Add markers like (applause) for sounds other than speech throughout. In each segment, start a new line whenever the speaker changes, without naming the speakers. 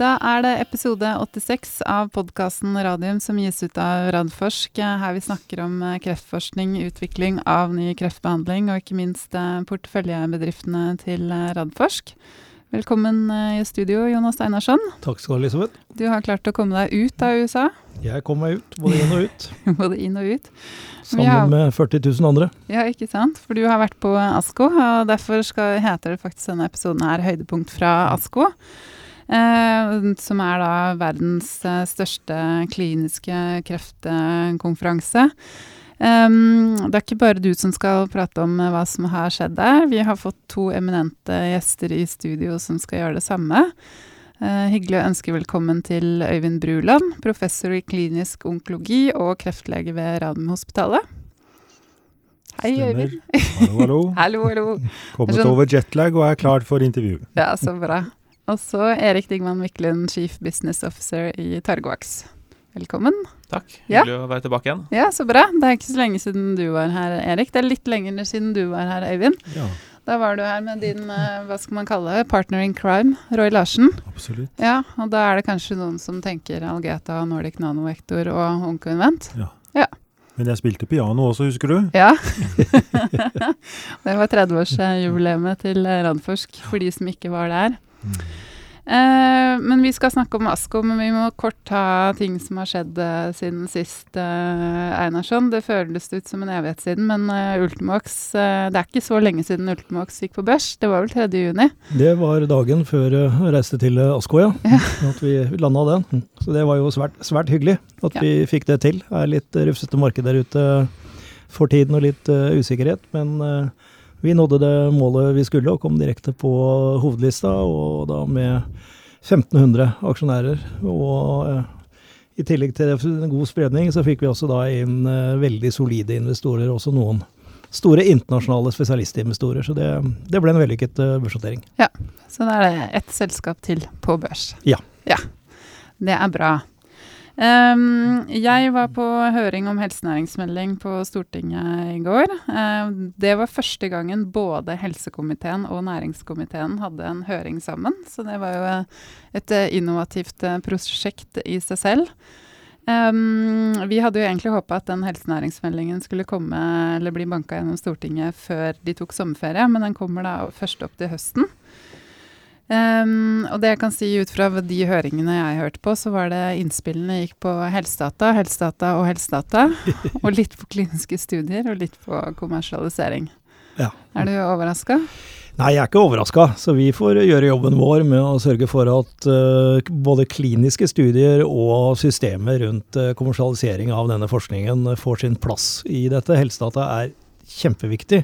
Da er det episode 86 av podkasten Radium som gis ut av Radforsk. Her vi snakker om eh, kreftforskning, utvikling av ny kreftbehandling og ikke minst eh, porteføljebedriftene til eh, Radforsk. Velkommen i studio, Jonas Einarsson.
Takk skal du ha, Elisabeth.
Du har klart å komme deg ut av USA?
Jeg kom meg ut, både inn og ut. (laughs)
både inn og ut.
Sammen har, med 40 000 andre.
Ja, ikke sant. For du har vært på ASKO, og derfor skal, heter det faktisk denne episoden her 'Høydepunkt fra ASKO'. Eh, som er da verdens eh, største kliniske kreftkonferanse. Um, det er ikke bare du som skal prate om hva som har skjedd der. Vi har fått to eminente gjester i studio som skal gjøre det samme. Uh, hyggelig å ønske velkommen til Øyvind Bruland, professor i klinisk onkologi og kreftlege ved Radiumhospitalet. Hei,
Stemmer.
Øyvind.
Hallo, hallo. (laughs)
hallo, hallo.
Kommet
Sånn-
over jetlag og er klar for intervju.
Ja, så bra. Og så Erik Digman Wiklund, chief business officer i Targovax. Velkommen.
Takk.
Ja.
Hyggelig å være tilbake igjen.
Ja, så bra. Det er ikke så lenge siden du var her, Erik. Det er litt lenger siden du var her, Øyvind.
Ja,
Da var du her med din, eh, hva skal man kalle det, partner in crime, Roy Larsen.
absolutt.
Ja, og da er det kanskje noen som tenker Algeta, Nordic Nanovektor og Onkelvent. Ja. ja.
Men jeg spilte piano også, husker du?
Ja. (laughs) det var 30-årsjubileet til Radforsk, for de som ikke var der. Eh, men vi skal snakke om ASKO, men vi må kort ta ting som har skjedd eh, siden sist, eh, Einarsson. Det føles ut som en evighet siden, men eh, Ultimox eh, Det er ikke så lenge siden Ultimox gikk på børs. Det var vel 3. juni?
Det var dagen før jeg reiste til ASKO, Askøy, ja. (laughs) At vi landa den. Så det var jo svært, svært hyggelig at
Ja.
vi fikk det til. Det er litt rufsete marked der ute for tiden og litt usikkerhet, men vi nådde det målet vi skulle og kom direkte på hovedlista, og da med 1500 aksjonærer. Og eh, i tillegg til en god spredning, så fikk vi også da inn eh, veldig solide investorer, også noen store internasjonale spesialistinvestorer. Så det, det ble en vellykket uh, børsnotering.
Så da er det ett selskap til på børs.
Ja.
Ja, Det er bra. Ehm, jeg var på høring om helsenæringsmelding på Stortinget i går. Um, det var første gangen både helsekomiteen og næringskomiteen hadde en høring sammen. Så det var jo eh, et eh, innovativt eh, prosjekt i seg selv. Um, vi hadde jo egentlig håpa at den helsenæringsmeldingen skulle komme eller bli banka gjennom Stortinget før de tok sommerferie, men den kommer da først opp til høsten. Ehm, og det jeg kan si ut fra de høringene jeg hørte på, så var det innspillene gikk på helsedata, helsedata og helsedata. (laughs) og litt på kliniske studier og litt på kommersialisering.
Ja.
Er du overraska?
Nei, jeg er ikke overraska, så vi får gjøre jobben vår med å sørge for at uh, både kliniske studier og systemet rundt uh, kommersialisering av denne forskningen får sin plass i dette. Helsedata er kjempeviktig,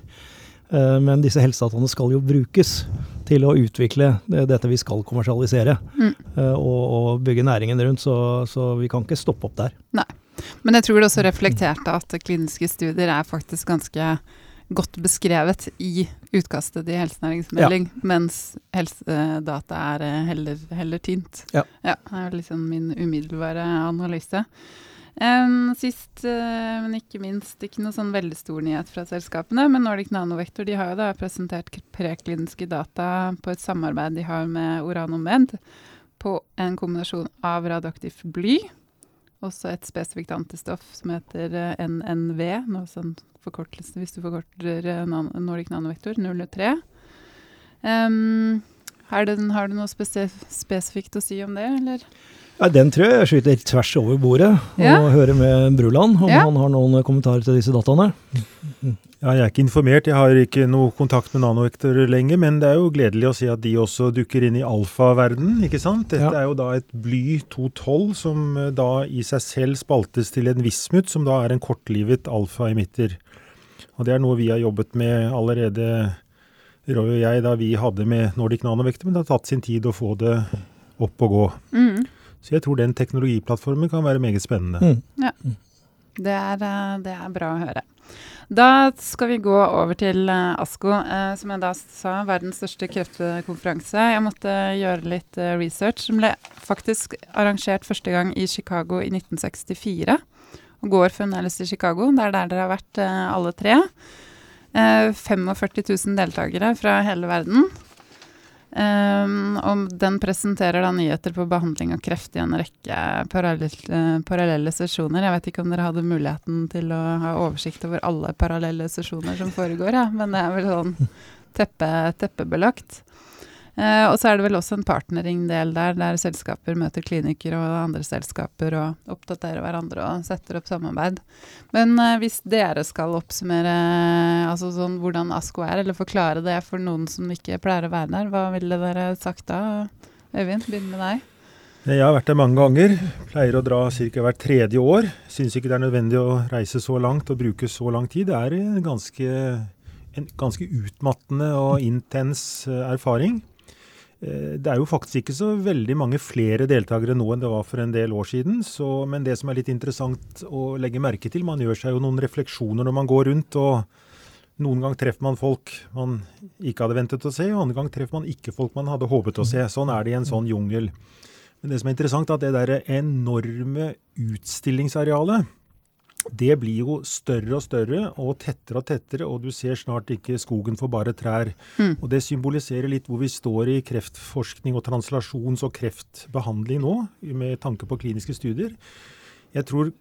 uh, men disse helsedataene skal jo brukes til å utvikle dette vi skal kommersialisere,
Mm.
eh, og, og bygge næringen rundt, så, så vi kan ikke stoppe opp der. Nei.
Men jeg tror det også reflekterte at kliniske studier er faktisk ganske godt beskrevet i utkastet til helsenæringsmelding, mens helsedata er eh, heller, heller tynt.
Ja.
Det er liksom min umiddelbare analyse. Em, sist, uh, men ikke minst, ikke noe sånn veldig stor nyhet fra selskapene, men Nordic Nanovektor de har jo da presentert prekliniske data på et samarbeid de har med Oranomed på en kombinasjon av radioaktivt bly, også et spesifikt antistoff som heter eh, NNV, noe sånn forkortelse hvis du forkorter eh, Nordic Nanovektor, 03. Um, du, har du noe spesif spesifikt å si om det, eller?
Ja, den tror jeg jeg skyter tvers over bordet, og
Ja.
hører med Bruland om
Ja.
han har noen kommentarer til disse dataene.
Ja, jeg er ikke informert, jeg har ikke noe kontakt med nanovektor lenger, men det er jo gledelig å se at de også dukker inn i alfaverden, ikke sant? Dette
Ja.
er jo da et bly 212 som eh, da i seg selv spaltes til en vismut, som da er en kortlivet alfa-emitter. Og det er noe vi har jobbet med allerede, Roy og jeg, da vi hadde med Nordic Nanovektor, men det har tatt sin tid å få det opp og gå.
Mm.
Så jeg tror den teknologiplattformen kan være meget spennende.
Mm.
Det er, eh, det er bra å høre. Da skal vi gå over til eh, ASKO, eh, som jeg da sa, verdens største kreftkonferanse. Jeg måtte gjøre litt eh, research. Den ble faktisk arrangert første gang i Chicago i 1964. Og går fremdeles til Chicago. Det er der dere har vært eh, alle tre. Eh, 45 000 deltakere fra hele verden. Um, og den presenterer da nyheter på behandling av kreft i en rekke parallelle, parallelle sesjoner. Jeg vet ikke om dere hadde muligheten til å ha oversikt over alle parallelle sesjoner som foregår, ja. men det er vel sånn teppe, teppebelagt. Uh, og så er det vel også en partnering-del der, der selskaper møter klinikker og andre selskaper og oppdaterer hverandre og setter opp samarbeid. Men uh, hvis dere skal oppsummere uh, altså sånn hvordan ASKO er, eller forklare det for noen som ikke pleier å være der, hva ville dere sagt da? Øyvind, begynn med deg.
Jeg har vært der mange ganger. Pleier å dra ca. hvert tredje år. Syns ikke det er nødvendig å reise så langt og bruke så lang tid. Det er ganske, en ganske utmattende og intens erfaring. Eh, det er jo faktisk ikke så veldig mange flere deltakere nå enn det var for en del år siden. Så, men det som er litt interessant å legge merke til, man gjør seg jo noen refleksjoner når man går rundt. og Noen ganger treffer man folk man ikke hadde ventet å se, og andre ganger treffer man ikke folk man hadde håpet å se. Sånn er det i en sånn jungel. Men det som er interessant, er at det der enorme utstillingsarealet det blir jo større og større og tettere og tettere, og du ser snart ikke skogen for bare trær. Mm. Og Det symboliserer litt hvor vi står i kreftforskning og translasjons- og kreftbehandling nå, med tanke på kliniske studier. Jeg tror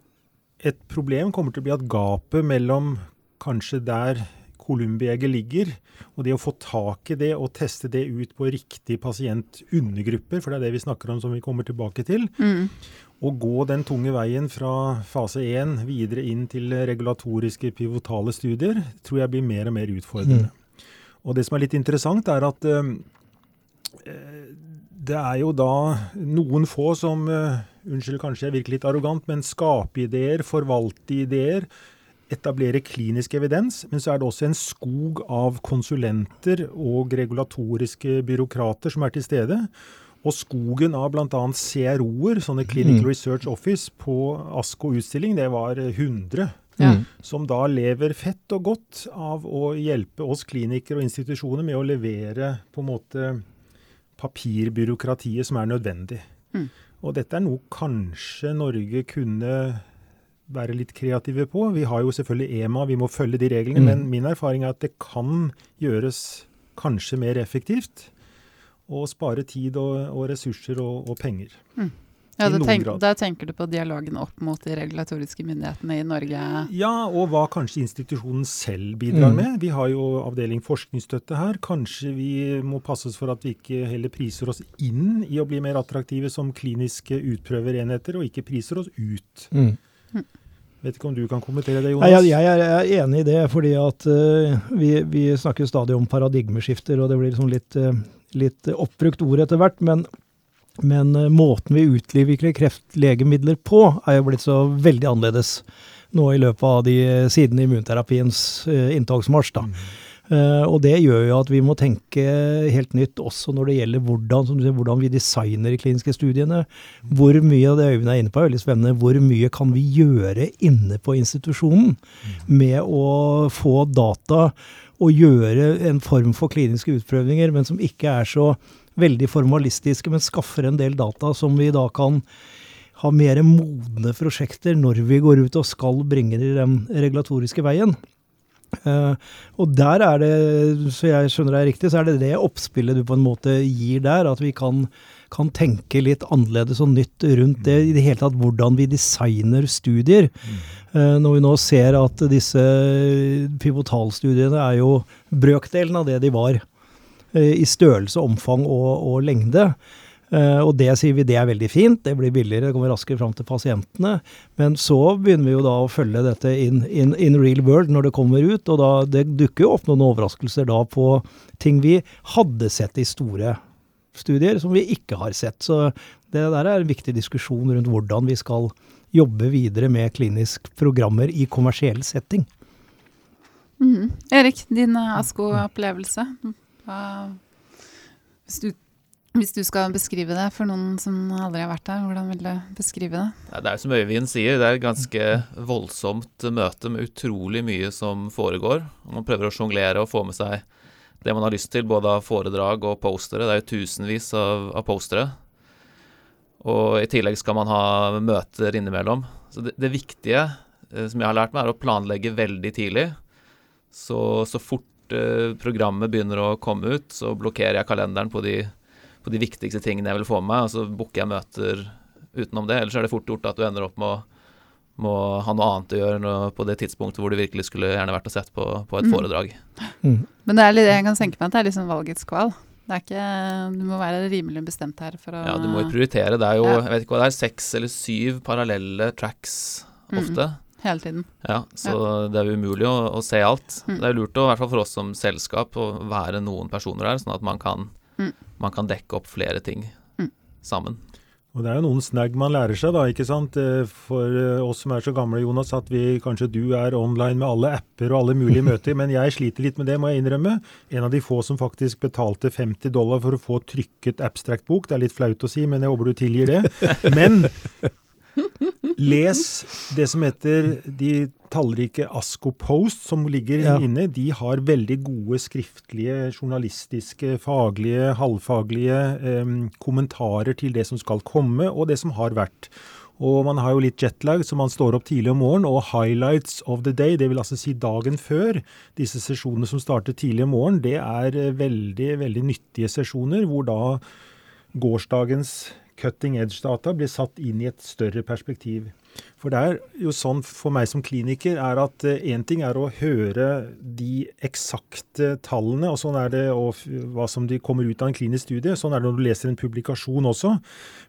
et problem kommer til å bli at gapet mellom kanskje der columbi ligger, og det å få tak i det og teste det ut på riktig pasientundergrupper, for det er det vi snakker om som vi kommer tilbake til, mm. Å gå den tunge veien fra fase 1 videre inn til regulatoriske pivotale studier tror jeg blir mer og mer utfordrende. Mm. Og Det som er litt interessant, er at uh, det er jo da noen få som uh, Unnskyld, kanskje jeg virker litt arrogant, men skape ideer, forvalte ideer, etablere klinisk evidens. Men så er det også en skog av konsulenter og regulatoriske byråkrater som er til stede. Og skogen av bl.a. CRO-er, sånne Clinical mm. Research Office, på ASKO-utstilling, det var 100. Ja. Som da lever fett og godt av å hjelpe oss klinikere og institusjoner med å levere på en måte papirbyråkratiet som er nødvendig. Mm. Og dette er noe kanskje Norge kunne være litt kreative på. Vi har jo selvfølgelig EMA, vi må følge de reglene. Mm. Men min erfaring er at det kan gjøres kanskje mer effektivt og spare tid og, og ressurser og, og penger. Mm.
Ja, tenk, Da tenker du på dialogen opp mot de regulatoriske myndighetene i Norge?
Ja, og hva kanskje institusjonen selv bidrar mm. med. Vi har jo avdeling forskningsstøtte her. Kanskje vi må passe oss for at vi ikke heller priser oss inn i å bli mer attraktive som kliniske utprøverenheter, og ikke priser oss ut. Mm. mm. Vet ikke om du kan kommentere det, Jonas?
Jeg, jeg, er enig i det. fordi at uh, vi, vi, snakker stadig om paradigmeskifter, og det blir liksom litt uh, litt oppbrukt ord etter hvert, men, men eh, måten vi utvikler kreftlegemidler på, er jo blitt så veldig annerledes nå i løpet av de siden immunterapiens uh, inntogsmarsj. da. Mm. Og det gjør jo at vi må tenke helt nytt også når det gjelder hvordan, sier, hvordan vi designer de kliniske studiene. Hvor mye av det Øyvind er inne på, er veldig spennende. Hvor mye kan vi gjøre inne på institusjonen med å få data og gjøre en form for kliniske utprøvninger, men som ikke er så veldig formalistiske, men skaffer en del data som vi da kan ha mer modne prosjekter når vi går ut og skal bringe det i den regulatoriske veien. Uh, og der er det, så jeg skjønner deg riktig, så er det det oppspillet du på en måte gir der. At vi kan, kan tenke litt annerledes og nytt rundt det. I det hele tatt hvordan vi designer studier. Mm. når vi nå ser at disse pivotalstudiene er jo brøkdelen av det de var. Uh, I størrelse, omfang og, og lengde. Uh, og det sier vi det er veldig fint, det blir billigere, det kommer raskere fram til pasientene. Men så begynner vi jo da å følge dette in, in, in real world når det kommer ut. Og da, det dukker jo opp noen overraskelser da på ting vi hadde sett i store studier, som vi ikke har sett. Så det der er en viktig diskusjon rundt hvordan vi skal jobbe videre med kliniske programmer i kommersiell setting.
Mm. Erik, din ASKO-opplevelse? Hvis du hvis du skal beskrive det for noen som aldri har vært der, hvordan vil du beskrive det?
Det er som Øyvind sier, det er et ganske voldsomt møte med utrolig mye som foregår. Man prøver å sjonglere og få med seg det man har lyst til, både av foredrag og postere. Det er jo tusenvis av, av postere. Og i tillegg skal man ha møter innimellom. Så det, det viktige eh, som jeg har lært meg, er å planlegge veldig tidlig. Så, så fort uh, programmet begynner å komme ut, så blokkerer jeg kalenderen på de, på de viktigste tingene jeg vil få med meg, og så booker jeg møter utenom det. Ellers er det fort gjort at du ender opp med å må ha noe annet å gjøre på det tidspunktet hvor du virkelig skulle gjerne vært og sett på, på et mm. foredrag.
Mm. Men det er litt, jeg kan tenke meg at det er liksom valgets kval. Det er ikke, du må være rimelig bestemt her for å
Ja, du må jo prioritere. Det er jo ja. jeg vet ikke hva det er, seks eller syv parallelle tracks mm. ofte. Mm.
Hele tiden.
Ja, så ja. det er umulig å, å se alt. Mm. Det er lurt, å, i hvert fall for oss som selskap, å være noen personer der, sånn at man kan, mm. man kan dekke opp flere ting mm. sammen.
Og Det er jo noen snagg man lærer seg, da. ikke sant? Eh, for eh, oss som er så gamle, Jonas, at vi kanskje du er online med alle apper og alle mulige (laughs) møter, men jeg sliter litt med det, må jeg innrømme. En av de få som faktisk betalte 50 dollar for å få trykket abstract-bok. Det er litt flaut å si, men jeg håper du tilgir det. (laughs) Men Les det som heter de tallrike Asko Post, som ligger ja. inne. De har veldig gode skriftlige, journalistiske, faglige, halvfaglige eh, kommentarer til det som skal komme, og det som har vært. Og man har jo litt jetlag, så man står opp tidlig om morgenen. Og highlights of the day, det vil altså si dagen før disse sesjonene som starter tidlig om morgenen, det er eh, veldig, veldig nyttige sesjoner, hvor da gårsdagens cutting edge-data blir satt inn i et større perspektiv. For det er jo sånn for meg som kliniker er at én uh, ting er å høre de eksakte tallene, og sånn er det og hva som de kommer ut av en klinisk studie. Sånn er det når du leser en publikasjon også.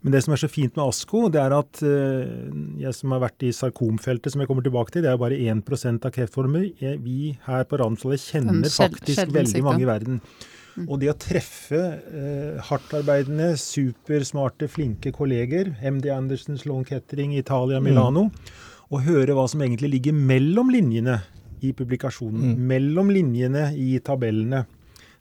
Men det som er så fint med ASKO, det er at uh, jeg som har vært i sarkomfeltet, som jeg kommer tilbake til, det er bare 1% av kreftformer. Vi her på Ramsdalen kjenner faktisk veldig mange i verden. Mm. Og det å treffe eh, hardtarbeidende, supersmarte, flinke kolleger, MD Andersen, Sloan Kettering, Italia, Milano, mm. og høre hva som egentlig ligger mellom linjene i publikasjonen, mm. mellom linjene i tabellene,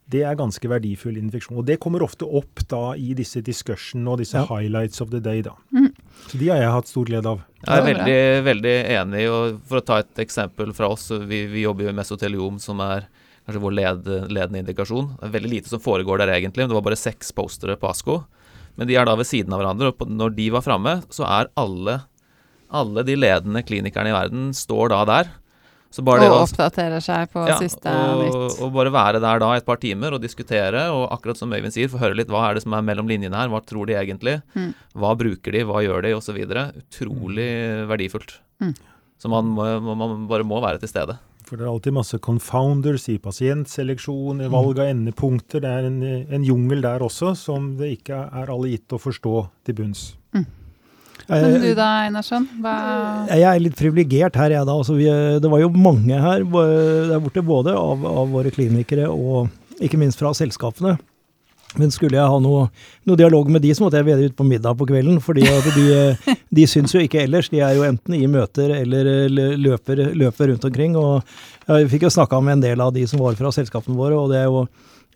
det er ganske verdifull infeksjon. Og det kommer ofte opp da i disse discussionene og disse ja. highlights of the day. da. Mm. Så de har jeg hatt stor glede av.
Jeg er veldig, veldig enig. og For å ta et eksempel fra oss, vi, vi jobber jo i mesoteliom, som er kanskje vår led, ledende indikasjon. Det er veldig lite som foregår der egentlig. men Det var bare seks postere på ASKO. Men de er da ved siden av hverandre, og når de var framme, så er alle, alle de ledende klinikerne i verden står da der.
og oppdaterer seg på ja, siste og, nytt.
Og bare være der da et par timer og diskutere, og akkurat som Øyvind sier, få høre litt hva er det som er mellom linjene her, hva tror de egentlig, mm. hva bruker de, hva gjør de, osv. Utrolig verdifullt. Mm. Så man, må, man bare må være til stede.
For det er alltid masse confounders i pasientseleksjon, i valg av endepunkter. Det er en, en, jungel der også som det ikke er alle gitt å forstå til bunns. Mm.
Men du da, Einarsson? Hva
Jeg er litt privilegert her, jeg da. Altså, vi, det var jo mange her der borte, både av, av våre klinikere og ikke minst fra selskapene. Men skulle jeg ha noe, noe, dialog med de, så måtte jeg være ute på middag på kvelden. fordi de, de syns jo ikke ellers. De er jo enten i møter eller løper, løper rundt omkring. og Jeg fikk jo snakka med en del av de som var fra selskapene våre, og det er jo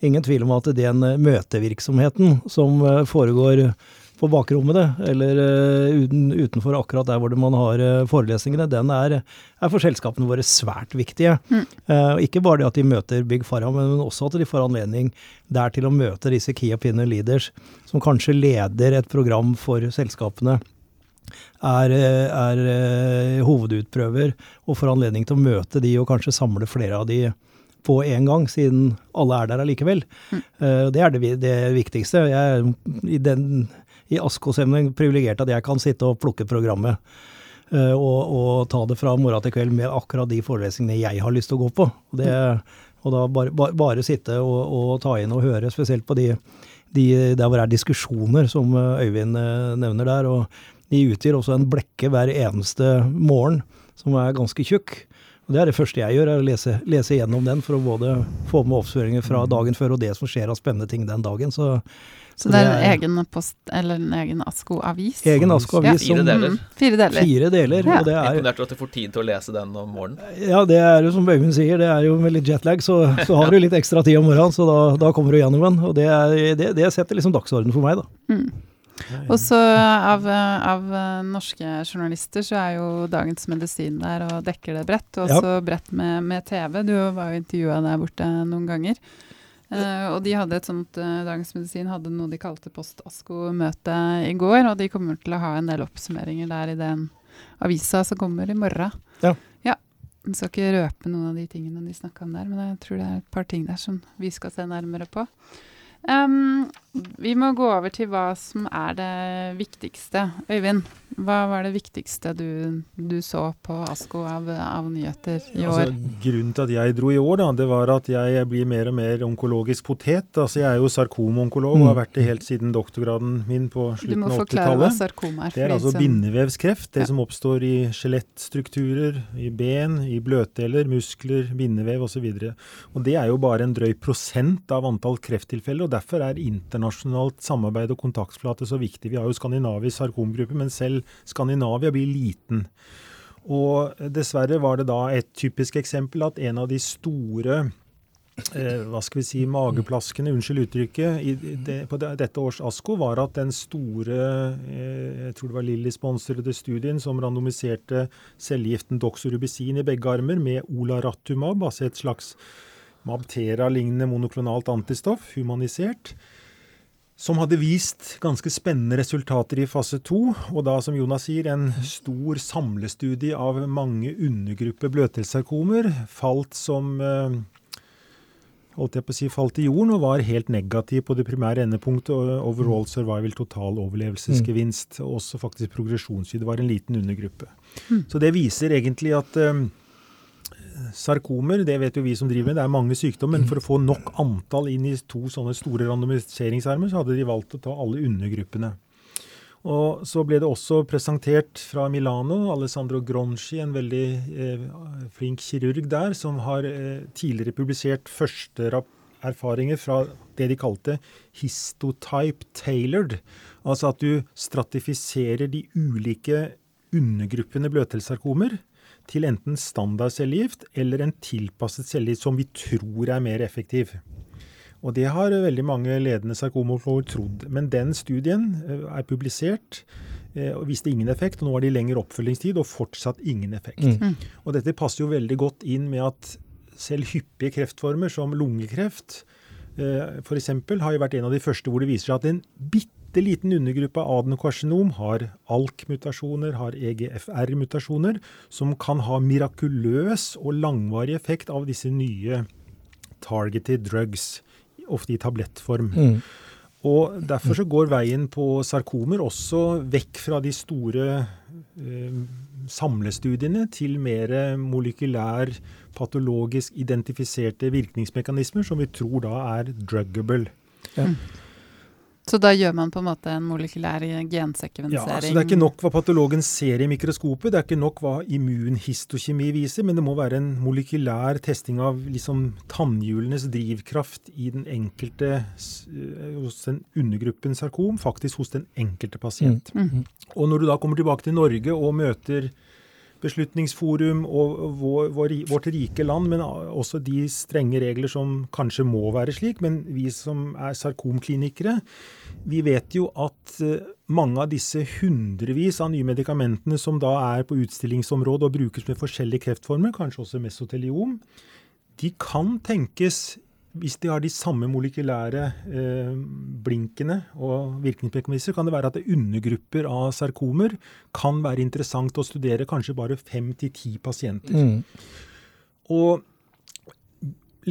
ingen tvil om at den møtevirksomheten som foregår på bakrommet, eller uh, utenfor akkurat der hvor man har uh, forelesningene, den er, er, for selskapene våre svært viktige. Mm. Uh, ikke bare det at de møter Big Farah, men også at de får anledning der til å møte disse Key Opinion Leaders, som kanskje leder et program for selskapene. Er, er hovedutprøver, og får anledning til å møte de og kanskje samle flere av de på en gang, siden alle er der allikevel. Mm. det er det, det viktigste. Jeg, I den i Askås-sammenheng privilegert at jeg kan sitte og plukke programmet. Uh, og, og, ta det fra morgen til kveld med akkurat de forelesningene jeg har lyst til å gå på. Det, og da bare, bare, bare sitte og, og, ta inn og høre, spesielt på de, de, der hvor det er diskusjoner, som eh, Øyvind uh, nevner der. Og de utgir også en blekke hver eneste morgen, som er ganske tjukk. Og Det er det første jeg gjør, er å lese, lese gjennom den for å både få med oppføringer fra dagen før og det som skjer av spennende ting den dagen. Så
så det er en egen post, eller en egen Asko-avis?
Egen Asko-avis.
Ja. Fire deler.
Mm, fire deler.
Fire deler
ja.
og det er,
Imponert at du får tid til å lese den om morgenen.
Ja, det er jo som Bøyvind sier, det er jo med litt jetlag, så, så har du litt ekstra tid om morgenen, så da, da kommer du gjennom den. Og det, er, det, det setter liksom dagsorden for meg, da.
Mm. Og så av, av, norske journalister så er jo Dagens Medisin der og dekker det bredt, og også ja. bredt med, med, TV. Du var jo intervjua der borte noen ganger. Uh, og de hadde et sånt uh, Dagens Medisin hadde noe de kalte Post-Asko-møte i går. Og de kommer til å ha en del oppsummeringer der i den avisa som kommer i morgen.
Ja.
ja. Jeg skal ikke røpe noen av de tingene de snakka om der, men jeg tror det er et par ting der som vi skal se nærmere på. Um, vi må gå over til hva som er det viktigste. Øyvind, hva var det viktigste du, du så på ASKO av, av nyheter i år?
Altså, grunnen til at jeg dro i år, da, det var at jeg blir mer og mer onkologisk potet. Altså, jeg er jo sarkomonkolog og har vært det helt siden doktorgraden min på slutten av 80-tallet.
Du må forklare hva sarkom er.
Det er altså bindevevskreft. Det ja. som oppstår i skjelettstrukturer, i ben, i bløtdeler, muskler, bindevev osv. Og, så og det er jo bare en drøy prosent av antall krefttilfeller. og Derfor er internasjonalt samarbeid og kontaktflate så viktig. Vi har jo skandinavisk sarkomgruppe, men selv Skandinavia blir liten. Og dessverre var det da et typisk eksempel at en av de store eh, hva skal vi si, mageplaskene, unnskyld uttrykket, i det, på det, dette års ASKO var at den store eh, jeg tror det var Lilly-sponsede studien som randomiserte cellegiften doxorubicin i begge armer med olaratumab, altså et slags Mabtera-lignende monoklonalt antistoff, humanisert, som hadde vist ganske spennende resultater i fase to. Og da, som Jonas sier, en stor samlestudie av mange undergrupper bløtdelssarkomer falt som eh, holdt jeg på å si, falt i jorden og var helt negativ på det primære endepunktet. Overall survival, total overlevelsesgevinst. Og også faktisk progresjonstid. Det var en liten undergruppe. Mm. Så det viser egentlig at um, sarkomer, det vet jo vi som driver med, det er mange sykdommer. Men for å få nok antall inn i to sånne store randomiseringsarmer, så hadde de valgt å ta alle undergruppene. Og Så ble det også presentert fra Milano, Alessandro Gronci, en veldig eh, flink kirurg der, som har eh, tidligere publisert første erfaringer fra det de kalte histotype tailored. Altså at du stratifiserer de ulike undergruppene bløtdelssarkomer til enten standard cellegift eller en tilpasset cellegift som vi tror er mer effektiv. Og det har veldig mange ledende sarkomologer trodd. Men den studien eh, er publisert eh, og viste ingen effekt. og Nå har de lengre oppfølgingstid og fortsatt ingen effekt. Mm. Og dette passer jo veldig godt inn med at selv hyppige kreftformer som lungekreft eh, f.eks. har jo vært en av de første hvor det viser seg at en bitte bitte liten undergruppe av adenokarsinom har ALK-mutasjoner, har EGFR-mutasjoner, som kan ha mirakuløs og langvarig effekt av disse nye targeted drugs, ofte i tablettform. Mm. Og Derfor så går veien på sarkomer også vekk fra de store eh, samlestudiene til mer molekylær, patologisk identifiserte virkningsmekanismer, som vi tror da er druggable. Ja.
Så da gjør man på en måte en molekylær gensekvensering?
Ja, altså Det er ikke nok hva patologen ser i mikroskopet, det er ikke nok hva immunhistokjemi viser, men det må være en molekylær testing av liksom tannhjulenes drivkraft i den enkelte eh, hos den undergruppen sarkom, faktisk hos den enkelte pasient. Mm. Mm. Og når du da kommer tilbake til Norge og møter Beslutningsforum og vår, vår, vårt rike land, men også de strenge regler som kanskje må være slik. Men vi som er sarkomklinikere, vi vet jo at eh, mange av disse hundrevis av nye medikamentene som da er på utstillingsområdet og brukes med forskjellige kreftformer, kanskje også mesoteliom, de kan tenkes hvis de har de samme molekylære eh, blinkene og virkningsmekanismer, kan det være at det undergrupper av sarkomer kan være interessant å studere kanskje bare fem til ti pasienter. Mm. Og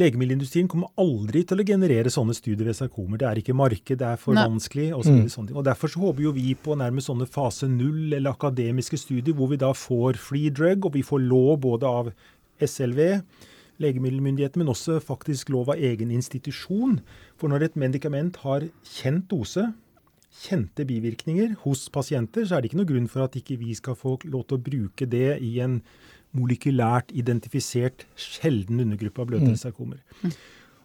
legemiddelindustrien kommer aldri til å generere sånne studier ved sarkomer. Det er ikke marked, det er for Nei. vanskelig osv. Mm. Og Derfor så håper jo vi på nærmest sånne fase null eller akademiske studier hvor vi da får free drug, og vi får lov både av SLV legemiddelmyndighetene, men også faktisk lov av egen institusjon. For når et medikament har kjent dose, kjente bivirkninger hos pasienter, så er det ikke noe grunn for at ikke vi skal få lov til å bruke det i en molekylært identifisert sjelden undergruppe av bløtdelssarkomer. Mm.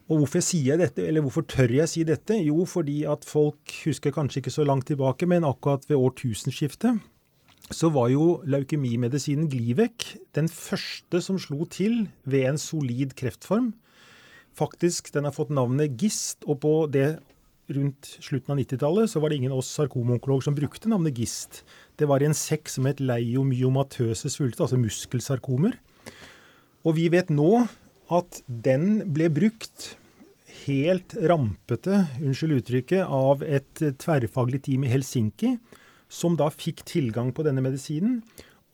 Og hvorfor sier jeg dette, eller hvorfor tør jeg si dette? Jo, fordi at folk husker kanskje ikke så langt tilbake, men akkurat ved årtusenskiftet så var jo leukemimedisinen Glivec den første som slo til ved en solid kreftform. Faktisk, den har fått navnet GIST, og på det rundt slutten av 90-tallet så var det ingen av oss sarkomonkologer som brukte navnet GIST. Det var i en sekk som het leiomyomatøse svulster, altså muskelsarkomer. Og vi vet nå at den ble brukt helt rampete, unnskyld uttrykket, av et tverrfaglig team i Helsinki som da fikk tilgang på denne medisinen.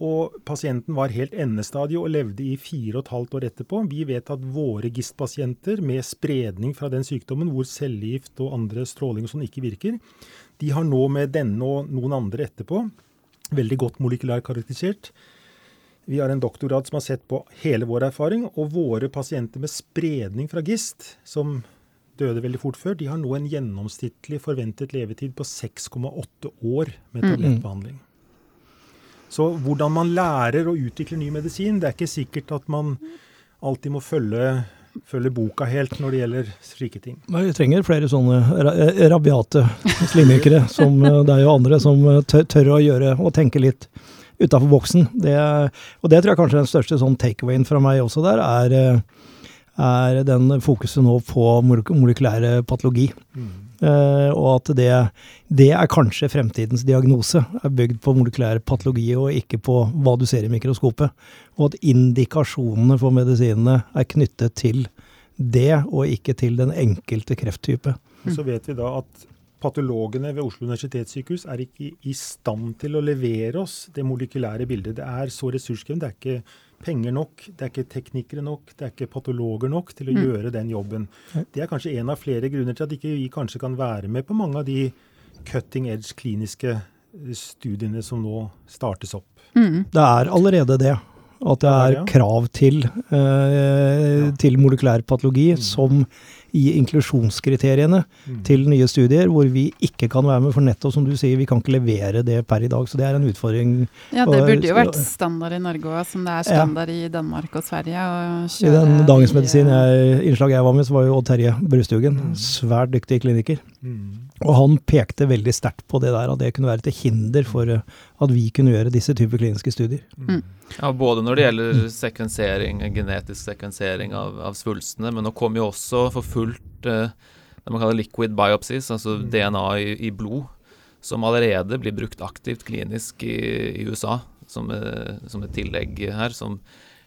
og pasienten var helt endestadie og levde i fire og et halvt år etterpå. Vi vet at våre GIST-pasienter med spredning fra den sykdommen, hvor cellegift og andre stråling og sånn ikke virker, de har nå med denne og noen andre etterpå veldig godt molekylær karakterisert. Vi har en doktorgrad som har sett på hele vår erfaring, og våre pasienter med spredning fra GIST, som døde veldig fort før, de har nå en gjennomsnittlig forventet levetid på 6,8 år med tablettbehandling. Så hvordan man lærer å utvikle ny medisin, det er ikke sikkert at man alltid må følge, følge boka helt når det gjelder slike ting.
Vi trenger flere sånne rabiate slimykere (laughs) som deg og andre, som tør, tør å gjøre og tenke litt utafor boksen. Det, og det tror jeg kanskje er den største sånn takeawayen fra meg også der, er, er den fokuset nå på molekylære patologi. Mm. Uh, og at det, det, er kanskje fremtidens diagnose. Er bygd på molekylær patologi og ikke på hva du ser i mikroskopet. Og at indikasjonene for medisinene er knyttet til det, og ikke til den enkelte krefttype.
Så vet vi da at patologene ved Oslo universitetssykehus er ikke i stand til å levere oss det molekylære bildet. Det er så ressurskrevende. Det er ikke penger nok, det er ikke teknikere nok, det er ikke patologer nok til å mm. gjøre den jobben. Det er kanskje en av flere grunner til at ikke vi kanskje kan være med på mange av de cutting edge kliniske eh, studiene som nå startes opp.
Mm. Det er allerede det. At det er krav til, eh, til molekylær patologi mm. som i inklusjonskriteriene mm. til nye studier, hvor vi ikke kan være med. For nettopp som du sier, vi kan ikke levere det per i dag. Så det er en utfordring.
Ja, det burde jo vært standard i Norge òg, som det er standard ja. i Danmark og Sverige.
I den Dagens Medisin jeg, innslaget jeg var med, så var jo Odd Terje Brustugen mm. svært dyktig kliniker. Mm. Og han pekte veldig sterkt på det der, at det kunne være til hinder for eh, at vi kunne gjøre disse typer kliniske studier. Mm.
Ja, Både når det gjelder sekvensering, genetisk sekvensering av, av svulstene, men nå kom jo også for fullt eh, det man kaller liquid biopsies, altså mm. DNA i, i, blod, som allerede blir brukt aktivt klinisk i, i USA som, eh, som, et tillegg her. som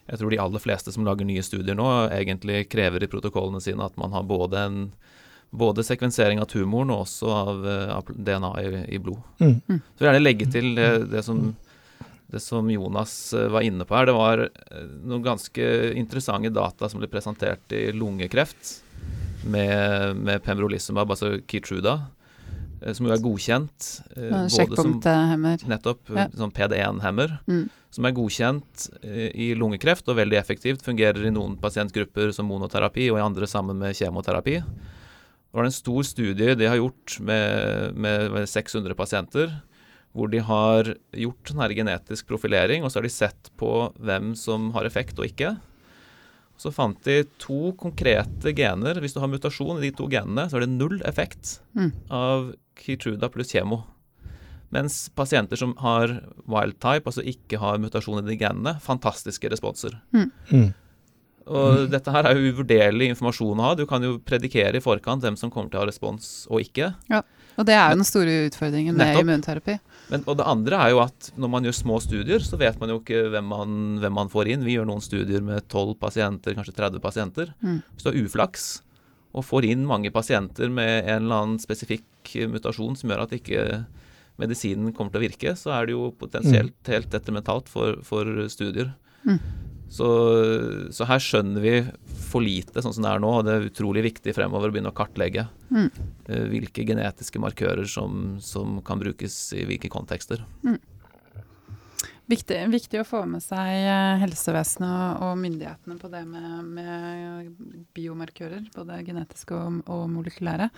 jeg tror de aller fleste som lager nye studier nå, egentlig krever i protokollene sine at man har både en både sekvensering av tumoren og også av, eh, av DNA i, i blod. Mm. mm. Så vil jeg gjerne legge til det, det, som, det, som, Jonas eh, var inne på her. Det var eh, noen ganske interessante data som ble presentert i lungekreft med, med pembrolizumab, altså Keytruda, som jo er godkjent.
Sjekkpunkthemmer.
Nettopp. Ja. Sånn PD1-hemmer. Mm. Som er godkjent i lungekreft og veldig effektivt. Fungerer i noen pasientgrupper som monoterapi, og i andre sammen med kjemoterapi. Det var en stor studie de har gjort med, med, med 600 pasienter, hvor de har gjort sånn her genetisk profilering, og så har de sett på hvem som har effekt og ikke. Så fant de to konkrete gener. Hvis du har mutasjon i de to genene, så er det null effekt mm. av Keytruda pluss kjemo. Mens pasienter som har wild type, altså ikke har mutasjon i de genene, fantastiske responser. Mm. Og mm. dette her er jo uvurderlig informasjon å ha. Du kan jo predikere i forkant hvem som kommer til å ha respons og ikke.
Ja, og det er jo den store utfordringen med Nettopp. immunterapi.
Men, og det andre er jo at når man gjør små studier, så vet man jo ikke hvem man, hvem man får inn. Vi gjør noen studier med 12 pasienter, kanskje 30 pasienter. Mm. Hvis du har uflaks og får inn mange pasienter med en eller annen spesifikk mutasjon som gjør at ikke medisinen kommer til å virke, så er det jo potensielt mm. helt detrimentalt for, for studier. Mm. Så, så, her skjønner vi for lite sånn som det er nå, og det er utrolig viktig fremover å begynne å kartlegge mm. uh, hvilke genetiske markører som, som, kan brukes i hvilke kontekster. Mm.
Viktig, viktig, å få med seg eh, helsevesenet og myndighetene på det med, med, biomarkører, både genetiske og, og molekylære.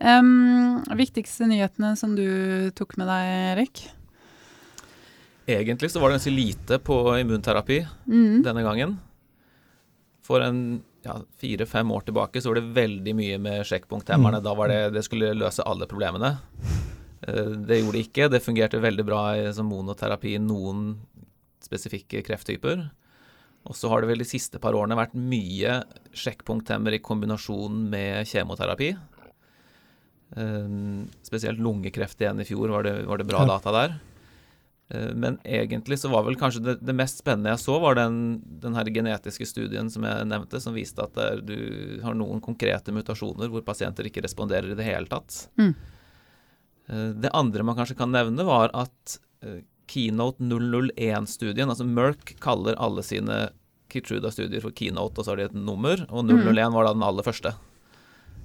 Um, viktigste nyhetene som du tok med deg, Erik?
Egentlig så var det ganske lite på immunterapi mm. denne gangen. For en ja, fire-fem år tilbake så var det veldig mye med sjekkpunkthemmerne. Mm. Da var det det skulle løse alle problemene. Eh, det gjorde det ikke. Det fungerte veldig bra som monoterapi i noen spesifikke krefttyper. Og så har det vel de siste par årene vært mye sjekkpunkthemmer i kombinasjon med kjemoterapi. Um, spesielt lungekreft igjen i fjor var det, var det bra ja. data der. Eh, men egentlig så var vel kanskje det, det mest spennende jeg så, var den, den, her genetiske studien som jeg nevnte, som viste at der, du har noen konkrete mutasjoner hvor pasienter ikke responderer i det hele tatt. Mm. Eh, det andre man kanskje kan nevne, var at eh, Keynote 001-studien. Altså Merck kaller alle sine Kitruda-studier for Keynote, og så har de et nummer. Og 001 var da den aller første.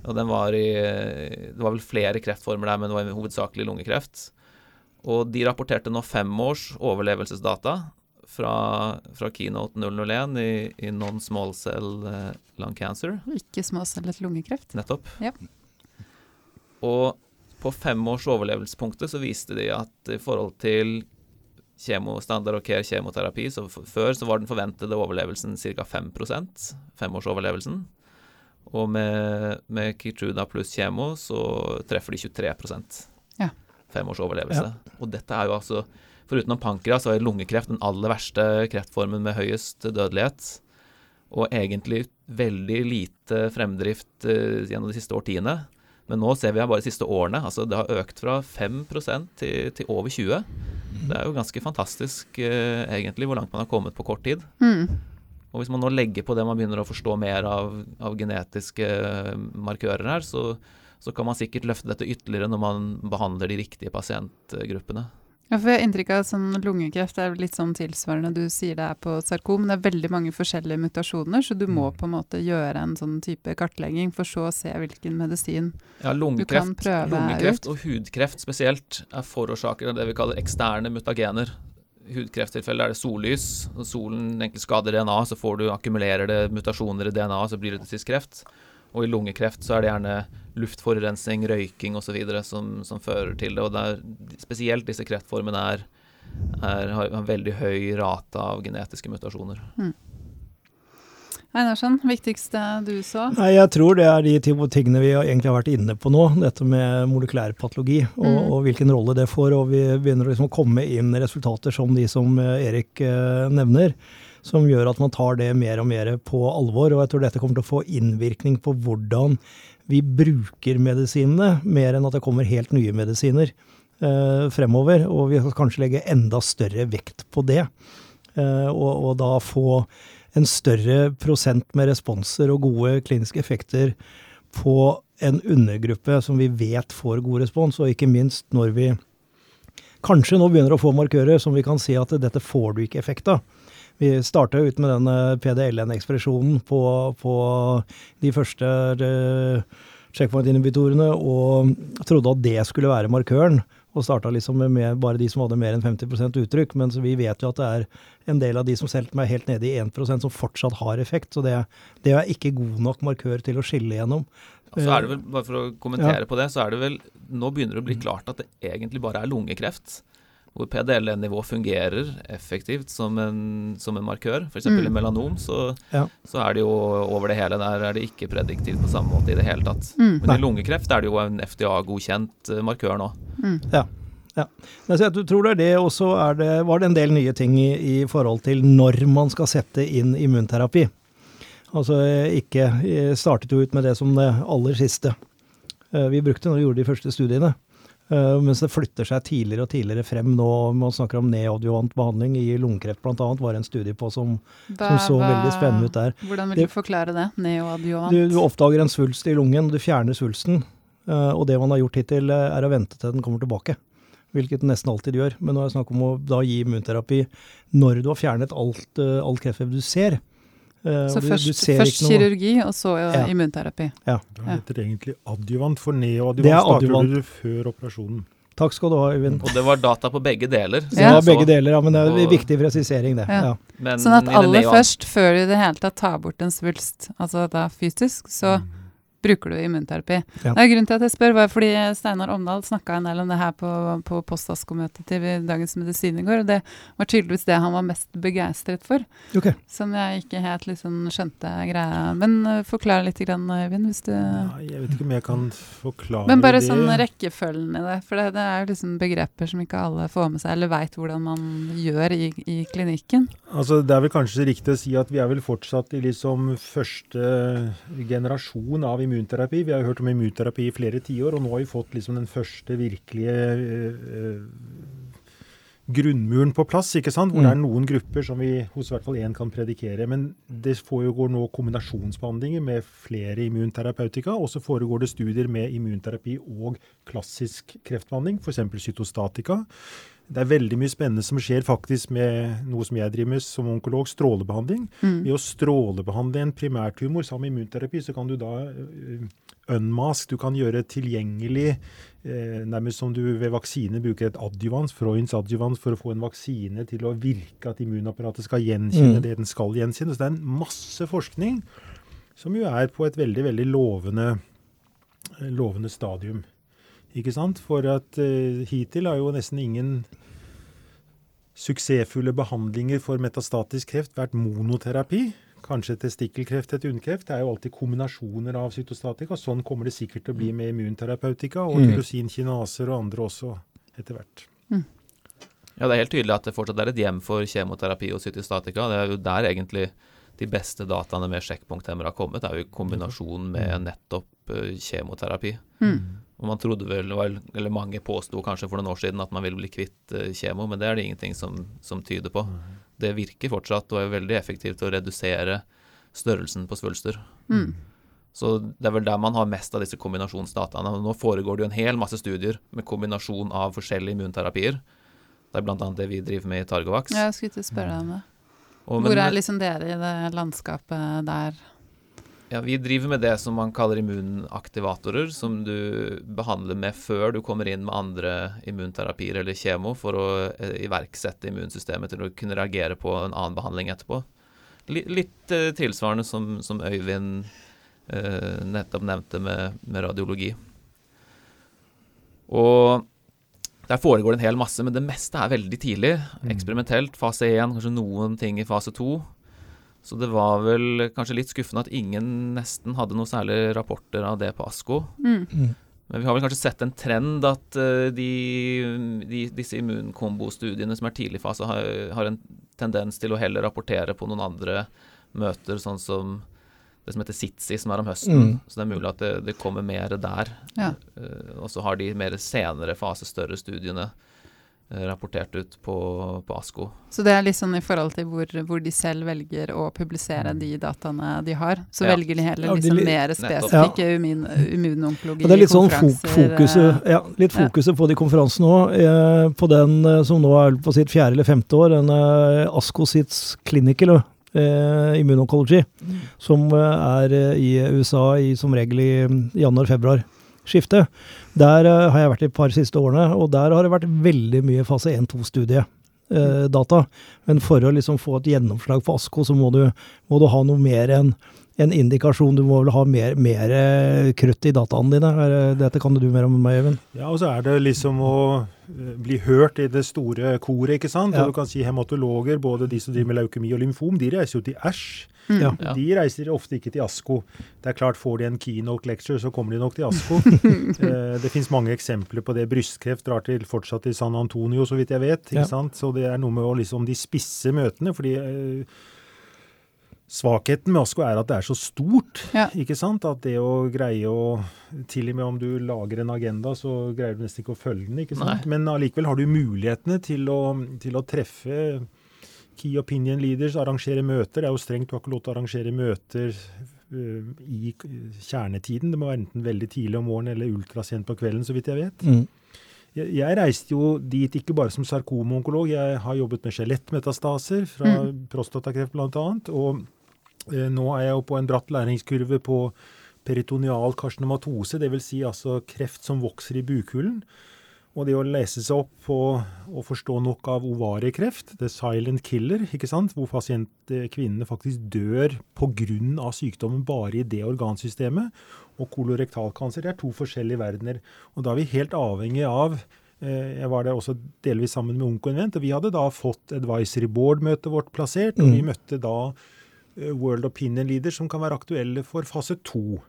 Og den var i Det var vel flere kreftformer der, men det var hovedsakelig lungekreft. Og de rapporterte nå fem års overlevelsesdata fra, fra Keynote 001 i, i non-small cell eh, lung cancer.
Ikke småcellet lungekreft.
Nettopp.
Ja.
Og på fem års overlevelsespunktet så viste de at i forhold til kjemostandard og care kjemoterapi, så før så var den forventede overlevelsen ca. 5% femårsoverlevelsen. Og med, med Keytruda pluss kjemo så treffer de 23
ja.
femårs overlevelse. Ja. Og dette er jo altså Foruten pankreas så er lungekreft den aller verste kreftformen med høyest dødelighet. Og egentlig veldig lite fremdrift uh, gjennom de siste årtiene. Men nå ser vi bare de siste årene. altså Det har økt fra 5 til, til over 20 Det er jo ganske fantastisk uh, egentlig hvor langt man har kommet på kort tid.
Mm.
Og hvis man nå legger på det man begynner å forstå mer av, av genetiske markører her, så, så, kan man sikkert løfte dette ytterligere når man behandler de riktige pasientgruppene.
Ja, for jeg har inntrykk av at sånn lungekreft er litt sånn tilsvarende du sier det er på sarkom. Det er veldig mange forskjellige mutasjoner, så du må mm. på en måte gjøre en sånn type kartlegging for så å se hvilken medisin
ja,
du kan prøve
lungekreft
ut.
og hudkreft spesielt er forårsaker av det vi kaller eksterne mutagener I hudkrefttilfeller er det sollys. Når solen egentlig skader DNA, så får du akkumulerer det mutasjoner i DNA, så blir det til kreft. Og i lungekreft så er det gjerne luftforurensning, røyking osv. Som, som fører til det. Og det er, spesielt disse kreftformene er, er, har en veldig høy rate av genetiske mutasjoner. Mm.
Einarsson, viktigste du så?
Nei, Jeg tror det er de tingene vi egentlig har vært inne på nå. Dette med molekylær patologi og, mm. og hvilken rolle det får. Og vi begynner liksom å komme inn resultater som de som eh, Erik eh, nevner. Som gjør at man tar det mer og mer på alvor. Og jeg tror dette kommer til å få innvirkning på hvordan vi bruker medisinene, mer enn at det kommer helt nye medisiner eh, fremover. Og vi skal kanskje legge enda større vekt på det. Eh, og, og da få en større prosent med responser og gode kliniske effekter på en undergruppe som vi vet får god respons, og ikke minst når vi kanskje nå begynner å få markører som vi kan si at dette får du ikke effekt av. Vi starta ut med den PDLN-ekspresjonen på, på, de første uh, checkpoint-inhibitorene og trodde at det skulle være markøren og starta liksom med bare de som hadde mer enn 50% uttrykk. Men vi vet jo at det er en del av de som selv er helt nede i 1% som fortsatt har effekt. Så det, det, er ikke god nok markør til å skille gjennom.
Så er det vel, bare For å kommentere ja. på det, så er det vel Nå begynner det å bli klart at det egentlig bare er lungekreft hvor PDL-nivå fungerer effektivt som en, som en markør. F.eks. Mm. i melanom så, ja. så, er det jo over det hele der er det ikke prediktivt på samme måte i det hele tatt. Mm. Men Nei. i lungekreft er det jo en FDA-godkjent eh, markør nå.
Mm. Ja. ja. Jeg tror det er det, og så var det en del nye ting i, i, forhold til når man skal sette inn immunterapi. Altså ikke startet jo ut med det som det aller siste eh, vi brukte når vi gjorde de første studiene. Uh, mens det flytter seg tidligere og tidligere frem nå. Man snakker om neoadjuvant behandling i lungekreft bl.a. var en studie på som, hva, som så hva, veldig spennende ut der.
Hvordan vil du forklare det? Neoadjuvant?
Du, du, oppdager en svulst i lungen, du fjerner svulsten. Uh, og det man har gjort hittil, eh, er å vente til den kommer tilbake. Hvilket den nesten alltid gjør. Men nå er det snakk om å da gi immunterapi når du har fjernet alt, alt kreftvev du ser.
Uh, så du, først, du først kirurgi, og så ja. immunterapi.
Ja. Det heter ja. egentlig adjuvant, for neoadjuvant starter du før operasjonen.
Takk skal du ha, Øyvind.
Og det var data på begge deler.
Så ja, begge deler, ja, men det er en viktig presisering, det. Ja.
sånn at aller først, før du i det hele tatt tar bort en svulst, altså da fysisk, så mm bruker du immunterapi. Ja. Det er Grunnen til at jeg spør, var fordi Steinar Omdal snakka en del om det her på, på postaskomøtet til Dagens Medisin i går. og Det var tydeligvis det han var mest begeistret for.
Okay.
Som jeg ikke helt liksom skjønte greia. Men uh, forklar litt, grann, Øyvind, hvis du
ja, Jeg vet ikke om jeg kan forklare
det. Men bare
det.
sånn rekkefølgen i det. For det, det er jo liksom begreper som ikke alle får med seg, eller veit hvordan man gjør i, i klinikken.
Altså, Det er vel kanskje riktig å si at vi er vel fortsatt i liksom første generasjon av immunterapi. Vi har jo hørt om immunterapi i flere tiår, og nå har vi fått liksom den første virkelige eh, grunnmuren på plass. ikke sant? Hvor mm. det er mm. noen grupper som vi hos hvert fall én kan predikere. Men det foregår nå kombinasjonsbehandlinger med flere immunterapeutika. Og så foregår det studier med immunterapi og klassisk kreftbehandling, f.eks. cytostatika. Det er veldig mye spennende som skjer faktisk med noe som jeg driver med som onkolog, strålebehandling.
Mm.
Ved å strålebehandle en primærtumor sammen med immunterapi, så kan du da uh, unmask, du kan gjøre tilgjengelig eh, Nærmest som du ved vaksine bruker et adjuvans, Freunds adjuvans, for å få en vaksine til å virke, at immunapparatet skal gjenkjenne
Mm.
det den skal gjenkjenne. Så det er en masse forskning som jo er på et veldig, veldig lovende, eh, lovende stadium. Ikke sant? For at uh, hittil har jo nesten ingen suksessfulle behandlinger for metastatisk kreft vært monoterapi. Kanskje testikkelkreft, et underkreft. Det er jo alltid kombinasjoner av cytostatika. Sånn kommer det sikkert til å bli med immunterapeutika og
Mm.
tyrosinkineser og andre også etter hvert.
Ja, det er helt tydelig at det fortsatt er et hjem for kjemoterapi og cytostatika. Det er jo der egentlig de beste dataene med sjekkpunkthemmere har kommet. Er jo i kombinasjon med nettopp eh, kjemoterapi.
Mm.
Og man trodde vel, eller mange påsto kanskje for noen år siden at man ville bli kvitt eh, kjemo, men det er det ingenting som, som tyder på. Det virker fortsatt og er veldig effektivt å redusere størrelsen på svulster.
Mm.
Så det er vel der man har mest av disse kombinasjonsdataene. Nå foregår det jo en hel masse studier med kombinasjon av forskjellige immunterapier. Det er bl.a. det vi driver med i Targovax.
Jeg skulle ikke spørre deg om det.
Og,
Hvor er liksom dere i det landskapet der?
Ja, Vi driver med det som man kaller immunaktivatorer, som du behandler med før du kommer inn med andre immunterapier eller kjemo, for å eh, iverksette immunsystemet til å kunne reagere på en annen behandling etterpå. Litt, litt eh, tilsvarende som, som Øyvind eh, nettopp nevnte med, med radiologi. Og der foregår det en hel masse, men det meste er veldig tidlig. Eksperimentelt. Fase 1, kanskje noen ting i fase 2. Så det var vel kanskje litt skuffende at ingen nesten hadde noe særlig rapporter av det på ASKO.
Mm.
Men vi har vel kanskje sett en trend at eh, de, de, disse immunkombostudiene som er tidlig fase, har, har en tendens til å heller rapportere på noen andre møter, sånn som det som heter SITSI, som er om høsten.
Mm.
Så det er mulig at det, det kommer mer der.
Ja.
Uh, og så har de mer senere fase, større studiene uh, rapportert ut på, på ASKO.
Så det er litt sånn i forhold til hvor, hvor de selv velger å publisere de dataene de har. Så
Ja.
velger de heller
Ja, de
liksom
li-
mer spesifikke ja. immunonkologi.
Og det er litt sånn fokuset,
eh,
ja, litt
ja.
fokuset på de konferansene òg. Eh, på den eh, som nå er på sitt fjerde eller femte år, en eh, ASCO sitt clinical eh, immunoncology, som eh, er eh, i USA i, som regel i mm, januar-februar. Skifte. Der eh, har jeg vært de par siste årene, og der har det vært veldig mye fase 1-2-studie. Eh, data. Men for å liksom få et gjennomslag på ASKO, så må du, må du ha noe mer enn en indikasjon. Du må vel ha mer, mer eh, krutt i dataene dine. Dette kan du mer om enn meg, Øyvind.
Ja, og så er det liksom å eh, bli hørt i det store koret, ikke sant.
Ja.
Og du kan si hematologer, både de som driver med leukemi og lymfom, de reiser jo til Æsj.
Mm.
Ja.
De reiser ofte ikke til ASKO. Det er klart, får de en keynote lecture, så kommer de nok til ASKO. (laughs) eh, det finnes mange eksempler på det. Brystkreft drar til, fortsatt til San Antonio, så vidt jeg vet. ikke
Ja.
sant? Så det er noe med å liksom de spisse møtene. fordi Svakheten med ASKO er at det er så stort.
Ja.
ikke sant? At det å greie å Til og med om du lager en agenda, så greier du nesten ikke å følge den. ikke sant? Men allikevel har du mulighetene til å, til å treffe Key opinion leaders, arrangere møter. Det er jo strengt, du har ikke lov til å arrangere møter øh, i kjernetiden. Det må være enten veldig tidlig om morgenen eller ultrasent på kvelden, så vidt jeg vet.
Mm.
Jeg, jeg reiste jo dit ikke bare som sarkomonkolog, jeg har jobbet med skjelettmetastaser fra prostatakreft bl.a. Og eh, nå er jeg jo på en bratt læringskurve på peritoneal karsinematose, dvs. Si altså kreft som vokser i bukhulen. Og det å lese seg opp på og forstå nok av ovariekreft, the silent killer, ikke sant? hvor pasient, eh, kvinnene faktisk dør pga. sykdommen bare i det organsystemet, og kolorektalkancer, det er to forskjellige verdener. Og da er vi helt avhengig av eh, Jeg var der også delvis sammen med Onkoinvent, og vi hadde da fått advisory board-møtet vårt plassert, og vi
Mm.
møtte da eh, World Opinion leader som kan være aktuelle for fase to.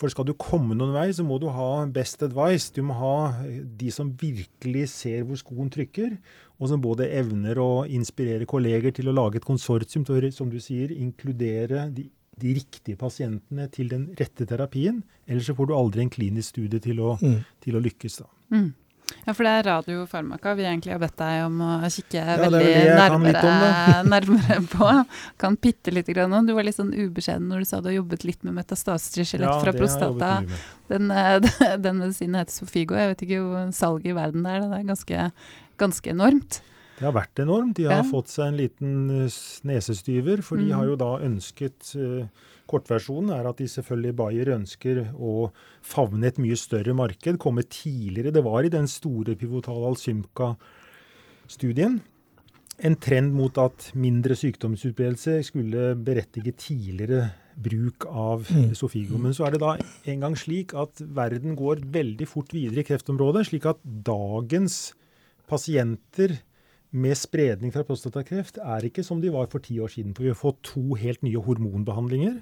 For skal du komme noen vei, så må du ha best advice. Du må ha eh, de som virkelig ser hvor skoen trykker, og som både evner å inspirere kolleger til å lage et konsortium til å, som du sier, inkludere de, de riktige pasientene til den rette terapien. Ellers så får du aldri en klinisk studie til å,
Mm.
til å lykkes. da.
Mm. Ja, for det er radiofarmaka vi egentlig har bedt deg om å kikke
er
veldig nærmere, (laughs) nærmere på. Kan bitte lite grann om. Du var litt sånn ubeskjeden når du sa du har jobbet litt med metastaser i skjelett fra prostata. Den, eh, (laughs) den medisinen heter Sofigo. Jeg vet ikke hvor salget i verden det er. Det er ganske, ganske enormt.
Det har vært enormt. De har
Ja.
fått seg en liten eh, nesestyver, for de
Mhm.
har jo da ønsket eh, Kortversjonen er at de selvfølgelig Bayer ønsker å favne et mye større marked, komme tidligere. Det var i den store pivotale Alsymka-studien en trend mot at mindre sykdomsutbredelse skulle berettige tidligere bruk av
Mm.
Sofigo. Men så er det da en gang slik at verden går veldig fort videre i kreftområdet, slik at dagens pasienter med spredning fra prostatakreft er ikke som de var for ti år siden. For vi har fått to helt nye hormonbehandlinger.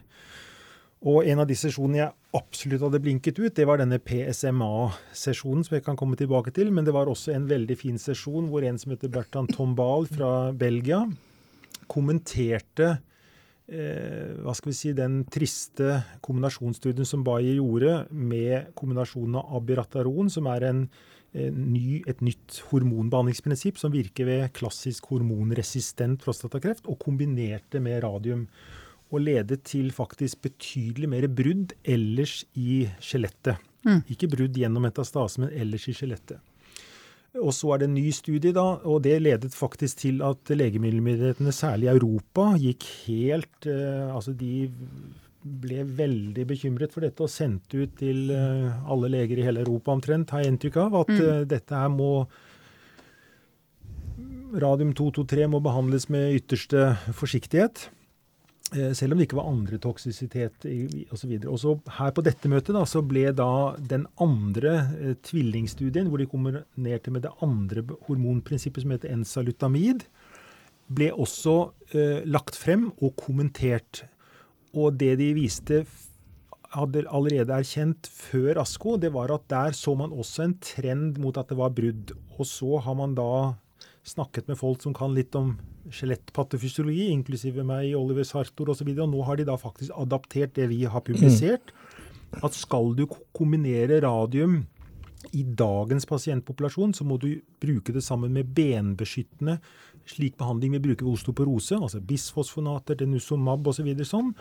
Og en av de sesjonene jeg absolutt hadde blinket ut, det var denne PSMA-sesjonen, som jeg kan komme tilbake til. Men det var også en veldig fin sesjon hvor en som heter Bertan Tombal fra Belgia, kommenterte eh, hva skal vi si, den triste kombinasjonsstudien som Bayer gjorde med kombinasjonen av abirataron, som er en, ny, et nytt hormonbehandlingsprinsipp som virker ved klassisk hormonresistent prostatakreft, og kombinerte med radium. Og ledet til faktisk betydelig mer brudd ellers i skjelettet.
Mm.
Ikke brudd gjennom metastase, men ellers i skjelettet. Og så er det en ny studie, da, og det ledet faktisk til at legemiddelmyndighetene, særlig i Europa, gikk helt eh, Altså de ble veldig bekymret for dette og sendte ut til eh, alle leger i hele Europa omtrent, har jeg inntrykk av, at
Mm.
eh, dette her må Radium-223 må behandles med ytterste forsiktighet. Eh, selv om det ikke var andre toksisitet osv. Og så her på dette møtet da, så ble da den andre eh, tvillingstudien, hvor de kombinerte med det andre hormonprinsippet som heter ensalutamid, ble også eh, lagt frem og kommentert. Og det de viste hadde allerede erkjent før ASKO, det var at der så man også en trend mot at det var brudd. Og så har man da snakket med folk som kan litt om skjelettpattefysiologi, inklusive meg, Oliver Sartor osv. Og, og nå har de da faktisk adaptert det vi har publisert. At skal du kombinere radium i dagens pasientpopulasjon, så må du bruke det sammen med benbeskyttende slik behandling vi bruker ved osteoporose, altså bisfosfonater, denusomab osv. sånn.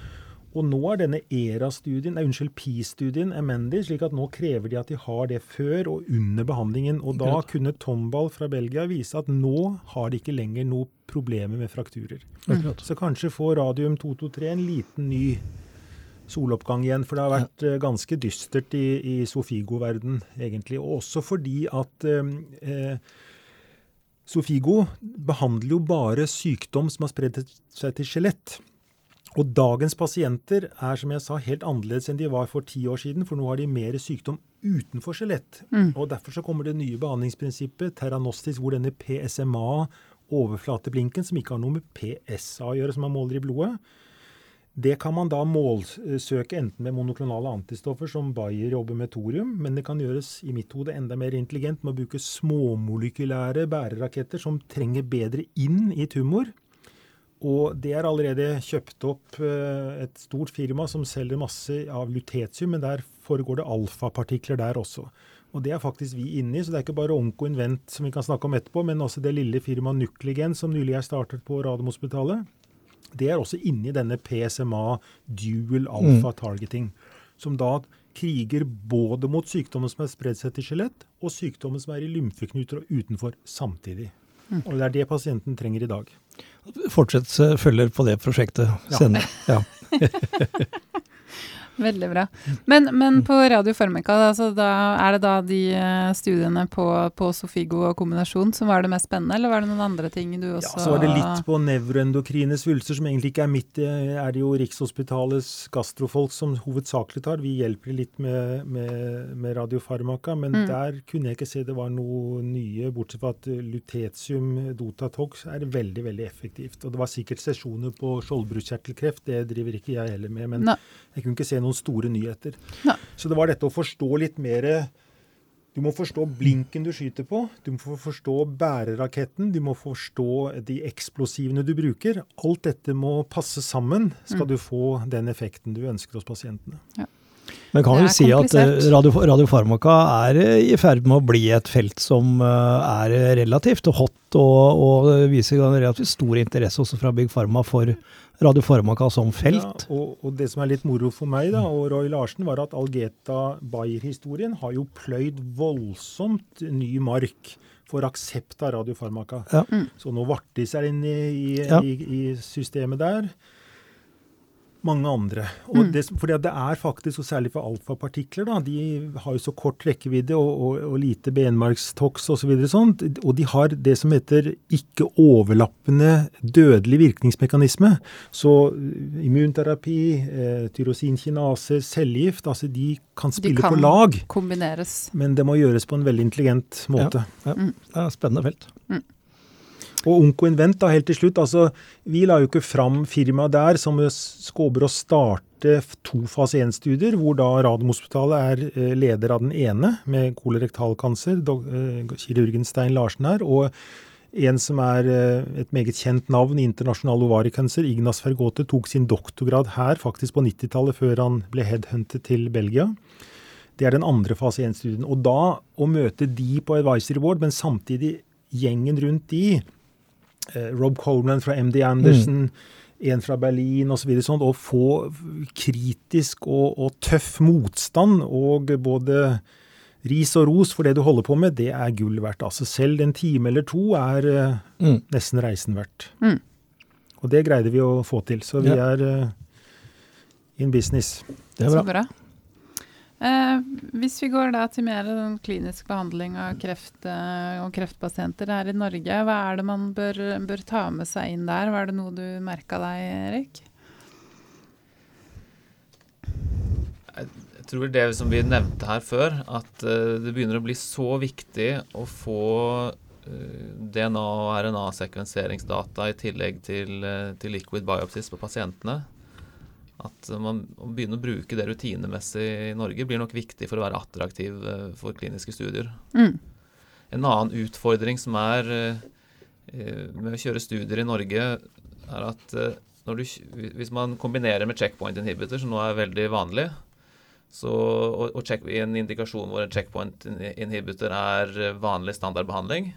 Og nå er denne ERA-studien, nei, unnskyld, PI-studien amendig, slik at nå krever de at de har det før og under behandlingen. Og da kunne Tomball fra Belgia vise at nå har de ikke lenger noe problemer med frakturer.
Mm.
Så kanskje får radium 223 en liten ny soloppgang igjen, for det har vært eh, ganske dystert i, i Sofigo-verden, egentlig. Og også fordi at eh, eh, Sofigo behandler jo bare sykdom som har spredd seg til skjelett. Og dagens pasienter er, som jeg sa, helt annerledes enn de var for ti år siden, for nå har de mer sykdom utenfor skjelett.
Mm.
Og derfor så kommer det nye behandlingsprinsippet, Terranostis, hvor denne PSMA, overflateblinken, som ikke har noe med PSA å gjøre, som man måler i blodet, det kan man da målsøke enten med monoklonale antistoffer, som Bayer jobber med thorium, men det kan gjøres i mitt hode enda mer intelligent med å bruke småmolekylære bæreraketter som trenger bedre inn i tumor. Og det er allerede kjøpt opp eh, et stort firma som selger masse av lutetium, men der foregår det alfapartikler der også. Og det er faktisk vi inne i, så det er ikke bare OncoInvent som vi kan snakke om etterpå, men også det lille firmaet Nucligen som nylig er startet på Radiumhospitalet. Det er også inni denne PSMA dual alpha targeting, som da kriger både mot sykdommen som er spredd seg til skjelett, og sykdommen som er i lymfeknuter og utenfor samtidig. Og det er det pasienten trenger i dag.
Fortsett eh, følger på det prosjektet
Ja.
senere. Ja. (laughs)
Veldig bra. Men, men på Radio Formica, altså, er det da de eh, studiene på, på Sofigo og kombinasjon som var det mest spennende, eller var det noen andre ting du også Ja,
så var det litt på nevroendokrine svulster, som egentlig ikke er mitt. Det er det jo Rikshospitalets gastrofolk som hovedsakelig tar. Vi hjelper litt med, med, med radiofarmaka, men
Mm.
der kunne jeg ikke se det var noe nye, bortsett fra at lutetium dotatox er veldig, veldig effektivt. Og det var sikkert sesjoner på skjoldbruskkjertelkreft, det driver ikke jeg heller med. men
Nei.
jeg kunne ikke se noen store nyheter.
Ja.
Så det var dette å forstå litt mer Du må forstå blinken du skyter på, du må forstå bæreraketten, du må forstå de eksplosivene du bruker. Alt dette må passe sammen skal
Mm.
du få den effekten du ønsker hos pasientene.
Men kan vi si at eh, radio, radiofarmaka er eh, i ferd med å bli et felt som eh, er relativt hot, og, og viser relativt stor interesse også fra Big Pharma for radiofarmaka som felt?
Ja, og, og det som er litt moro for meg da, og Roy Larsen, var at Algeta Bayer-historien har jo pløyd voldsomt ny mark for aksept av radiofarmaka.
Ja.
Så nå Vartis er inne i,
Ja.
i, i systemet der. Mange andre. Og det, fordi det er faktisk, og særlig for alfapartikler, da, de har jo så kort rekkevidde og, og, og lite benmargstoks osv. Og, så sånt, og de har det som heter ikke overlappende dødelig virkningsmekanisme. Så eh, immunterapi, eh, tyrosinkinase, cellegift, altså de kan spille
kan-
på lag.
Kombineres.
Men det må gjøres på en veldig intelligent måte.
Ja, det er spennende felt.
Og OnkoInvent, da, helt til slutt. altså, Vi la jo ikke fram firmaet der som skåber å starte to fase 1-studier, hvor da Radiumhospitalet er eh, leder av den ene, med kolorektalkancer, eh, kirurgen Stein Larsen her, og en som er eh, et meget kjent navn i internasjonal ovarikanser, Ignas Fergote, tok sin doktorgrad her faktisk på 90-tallet, før han ble headhuntet til Belgia. Det er den andre fase 1-studien. Og da å møte de på advisory board, men samtidig gjengen rundt de, Rob Coleman fra MD Anderson, en fra Berlin osv., så sånn, og få kritisk og, og tøff motstand og både ris og ros for det du holder på med, det er gull verdt. Altså selv en time eller to er eh,
Mm.
nesten reisen verdt.
Mm.
Og det greide vi å få til. Så vi
Ja.
er eh, in business.
Det er
Så
bra.
Eh, hvis vi går da til mer sånn klinisk behandling av kreft eh, og kreftpasienter her i Norge, hva er det man bør, bør ta med seg inn der? Var det noe du merka deg, Erik?
Jeg tror det som vi nevnte her før, at eh, det begynner å bli så viktig å få eh, DNA- og RNA-sekvenseringsdata i tillegg til, til liquid biopsies på pasientene. At man begynner å bruke det rutinemessig i Norge blir nok viktig for å være attraktiv eh, for kliniske studier.
Mm.
En annen utfordring som er eh, eh, med å kjøre studier i Norge, er at du, hvis man kombinerer med checkpoint inhibitor, som nå er veldig vanlig, så, og, og check, en indikasjon hvor en checkpoint inhibitor er vanlig standardbehandling,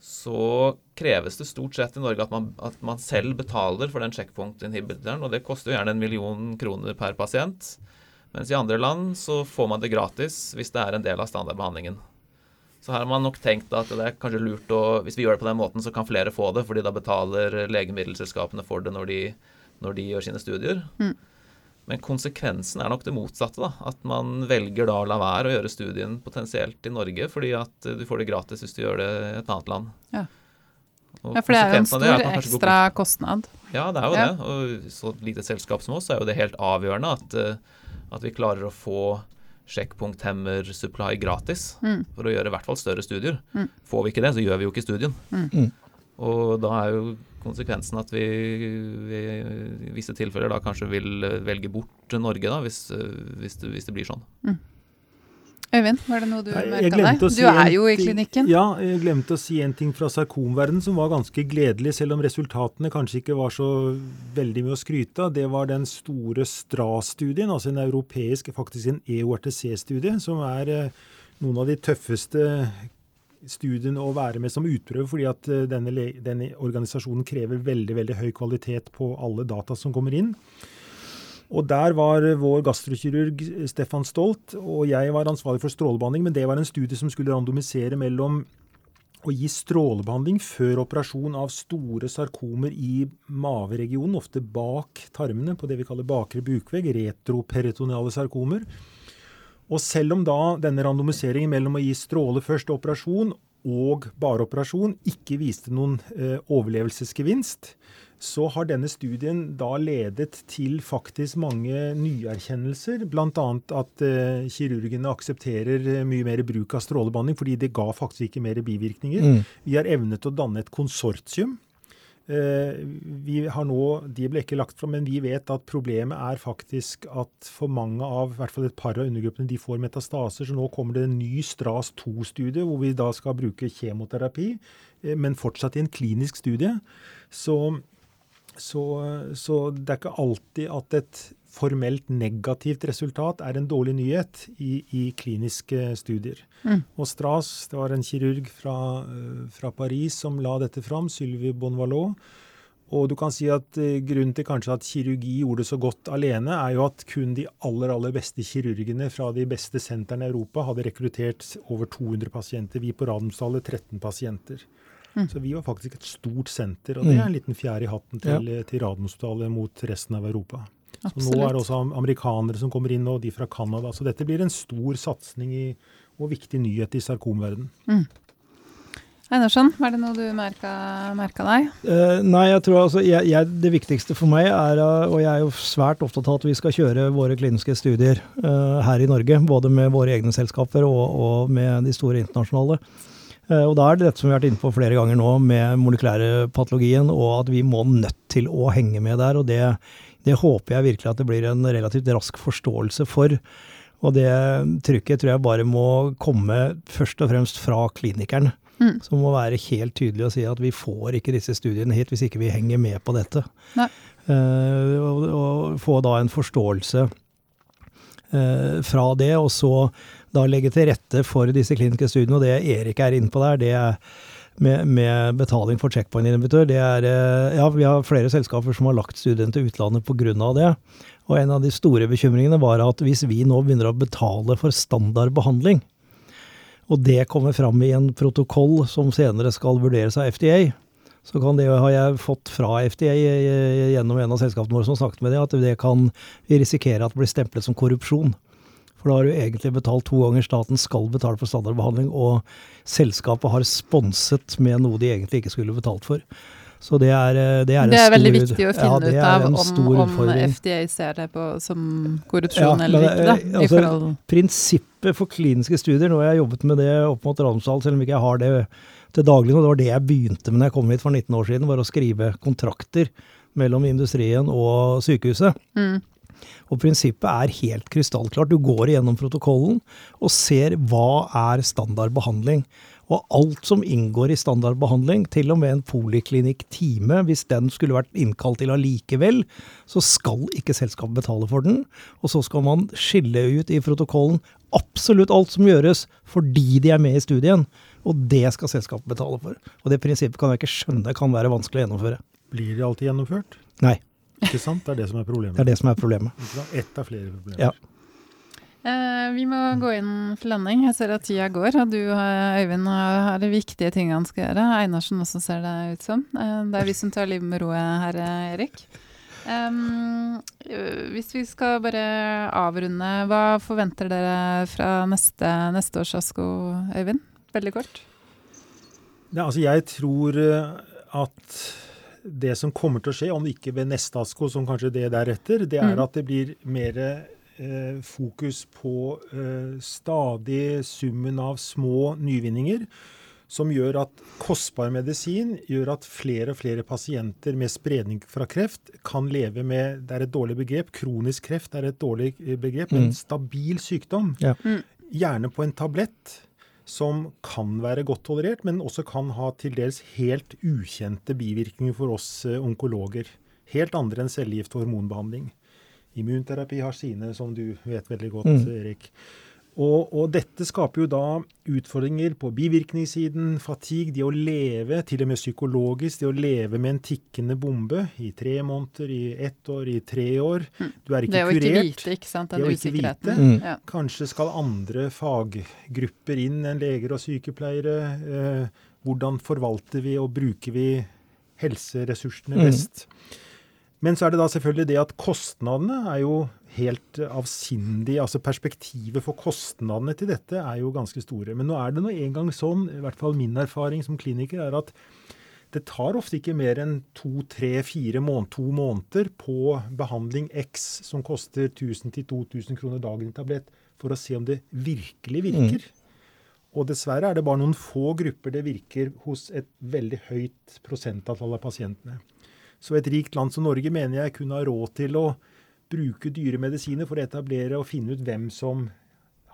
så kreves det stort sett i Norge at man, at man selv betaler for den checkpoint og det koster jo gjerne en million kroner per pasient. Mens i andre land så får man det gratis hvis det er en del av standardbehandlingen. Så her har man nok tenkt at det er kanskje lurt å Hvis vi gjør det på den måten, så kan flere få det, fordi da betaler legemiddelselskapene for det når de, når de gjør sine studier.
Mm.
Men konsekvensen er nok det motsatte. da, At man velger da å la være å gjøre studien potensielt i Norge, fordi at du får det gratis hvis du gjør det i et annet land.
Ja. Ja, for det er jo en stor ekstra kostnad.
ja, det er jo
Ja.
det. Og så lite selskap som oss er jo det helt avgjørende at, eh, at vi klarer å få sjekkpunkthemmer-supply gratis
Mm.
for å gjøre i hvert fall større studier.
Mm.
Får vi ikke det, så gjør vi jo ikke studien.
Mm.
Og da er jo konsekvensen at vi, vi i visse tilfeller da kanskje vil eh, velge bort Norge, da, hvis, eh, hvis, det, hvis det blir sånn.
Øyvind, var det noe du merka deg?
si
Du er jo i
ting-
klinikken.
Ja, jeg glemte å si en ting fra sarkomverdenen som var ganske gledelig, selv om resultatene kanskje ikke var så veldig mye å skryte av. Det var den store STRA-studien, altså en europeisk, faktisk en EORTC-studie, som er eh, noen av de tøffeste studiene å være med som utprøve, fordi at eh, denne, denne organisasjonen krever veldig, veldig høy kvalitet på alle data som kommer inn. Og der var vår gastrokirurg Stefan Stolt, og jeg var ansvarlig for strålebehandling, men det var en studie som skulle randomisere mellom å gi strålebehandling før operasjon av store sarkomer i maveregionen, ofte bak tarmene, på det vi kaller bakre bukvegg, retroperitoneale sarkomer. Og selv om da denne randomiseringen mellom å gi stråle først og operasjon og bare operasjon ikke viste noen eh, overlevelsesgevinst, så har denne studien da ledet til faktisk mange nyerkjennelser. Bl.a. at eh, kirurgene aksepterer eh, mye mer bruk av strålebehandling, fordi det ga faktisk ikke mer bivirkninger.
Mm.
Vi har evnet å danne et konsortium. Eh, vi har nå, De ble ikke lagt fram, men vi vet at problemet er faktisk at for mange av i hvert fall et par av undergruppene de får metastaser. Så nå kommer det en ny Stras 2-studie, hvor vi da skal bruke kjemoterapi, eh, men fortsatt i en klinisk studie. Så, så, så det er ikke alltid at et formelt negativt resultat er en dårlig nyhet i, i kliniske studier.
Mm.
Og Stras, det var en kirurg fra, eh, fra Paris som la dette fram, Sylvie Bonvalot. Og du kan si at eh, Grunnen til kanskje at kirurgi gjorde det så godt alene, er jo at kun de aller aller beste kirurgene fra de beste sentrene i Europa hadde rekruttert over 200 pasienter. Vi på Radiumstallet 13 pasienter.
Mm.
Så vi var faktisk et stort senter, og det er en liten fjær i hatten til,
Ja.
til Radiumhospitalet mot resten av Europa. Så nå er det også amerikanere som kommer inn, og de fra Canada. Så dette blir en stor satsing og viktig nyhet i sarkomverdenen.
Einarsson, var det noe du merka, merka deg?
Uh, nei, jeg tror altså jeg, jeg, Det viktigste for meg er, eh, og jeg er jo svært opptatt av at vi skal kjøre våre kliniske studier uh, her i Norge. Både med våre egne selskaper og, og med de store internasjonale. Uh, og da er det dette som vi har vært inne på flere ganger nå, med molekylærpatologien, og at vi må nødt til å henge med der. og det, det håper jeg virkelig at det blir en relativt rask forståelse for. Og det trykket tror jeg bare må komme først og fremst fra klinikeren.
Mm.
Som må være helt tydelig og si at vi får ikke disse studiene hit hvis ikke vi henger med på dette. Eh, og, og få da en forståelse uh, fra det, og så da legge til rette for disse kliniske studiene. Og det Erik er inne på der, det er med, med betaling for checkpoint-invitør. Eh, ja, vi har flere selskaper som har lagt studien til utlandet pga. det. Og en av de store bekymringene var at hvis vi nå begynner å betale for standardbehandling, og det kommer fram i en protokoll som senere skal vurderes av FDA, så kan det, har jeg fått fra FDA eh, gjennom en av selskapene våre som snakket med det, at det kan risikere at det blir stemplet som korrupsjon. For da har du egentlig betalt to ganger. Staten skal betale for standardbehandling, og selskapet har sponset med noe de egentlig ikke skulle betalt for. Så det er, eh, det er
Det er veldig viktig å finne
ja,
ut av om, om. FDA ser det på som korrupsjon
Ja,
eller ikke. Da,
eh, altså,
forhold,
Prinsippet for kliniske studier, nå har jeg jobbet med det opp mot Ramsdal, selv om ikke jeg har det til daglig, og det var det jeg begynte med da jeg kom hit for 19 år siden, var å skrive kontrakter mellom industrien og sykehuset.
mm,
Og prinsippet er helt krystallklart. Du går igjennom protokollen og ser hva er standardbehandling. Og alt som inngår i standardbehandling, til og med en poliklinikk-time, hvis den skulle vært innkalt til allikevel, så skal ikke selskapet betale for den. Og så skal man skille ut i protokollen absolutt alt som gjøres fordi de er med i studien. Og det skal selskapet betale for. Og det prinsippet kan jeg ikke skjønne kan være vanskelig å gjennomføre.
Blir det alltid gjennomført?
Nei,
Ikke sant? Det er det som er problemet.
det er det som er problemet.
Ett av flere problemer.
Ja.
Eh, vi må gå inn for landing. Jeg ser at tida går, og du eh, Øyvind har, de viktige ting han skal gjøre. Einarsen også ser det ut som. Eh, det er vi som tar livet med roet her, eh, Erik. Øh, hvis vi skal bare avrunde, hva forventer dere fra neste, neste års ASKO, Øyvind? Veldig kort.
Ja, altså jeg tror at det som kommer til å skje, om det ikke ved neste ASKO, som kanskje det deretter, det er
Mm.
at det blir mer eh, fokus på eh, stadig summen av små nyvinninger, som gjør at kostbar medisin gjør at flere og flere pasienter med spredning fra kreft kan leve med Det er et dårlig begrep. Kronisk kreft er et dårlig eh, begrep.
Mm.
En stabil sykdom.
Ja.
Mm.
Gjerne på en tablett som kan være godt tolerert, men også kan ha til dels helt ukjente bivirkninger for oss eh, onkologer. Helt andre enn cellegift og hormonbehandling. Immunterapi har sine, som du vet veldig godt,
Mm.
Erik. Og, og dette skaper jo da utfordringer på bivirkningssiden, fatigue, det å leve, til og med psykologisk, det å leve med en tikkende bombe i tre måneder, i ett år, i tre år.
Mm.
Du er
Det
ikke
å ikke
kurert.
vite, ikke sant,
Det
den
å ikke
usikkerheten.
vite. Mm.
Kanskje skal andre faggrupper inn enn leger og sykepleiere. Eh, hvordan forvalter vi og bruker vi helseressursene best? Mm. Men så er det da selvfølgelig det at kostnadene er jo helt avsindige. Altså perspektivet for kostnadene til dette er jo ganske store. Men nå er det nå engang sånn, i hvert fall min erfaring som kliniker, er at det tar ofte ikke mer enn to, tre, fire måneder, to måneder på behandling X som koster 1000-2000 kroner dagen i tablett, for å se om det virkelig virker. Og dessverre er det bare noen få grupper det virker hos et veldig høyt prosentantall av pasientene. Så et rikt land som Norge mener jeg kunne ha råd til å bruke dyre medisiner for å etablere og finne ut hvem som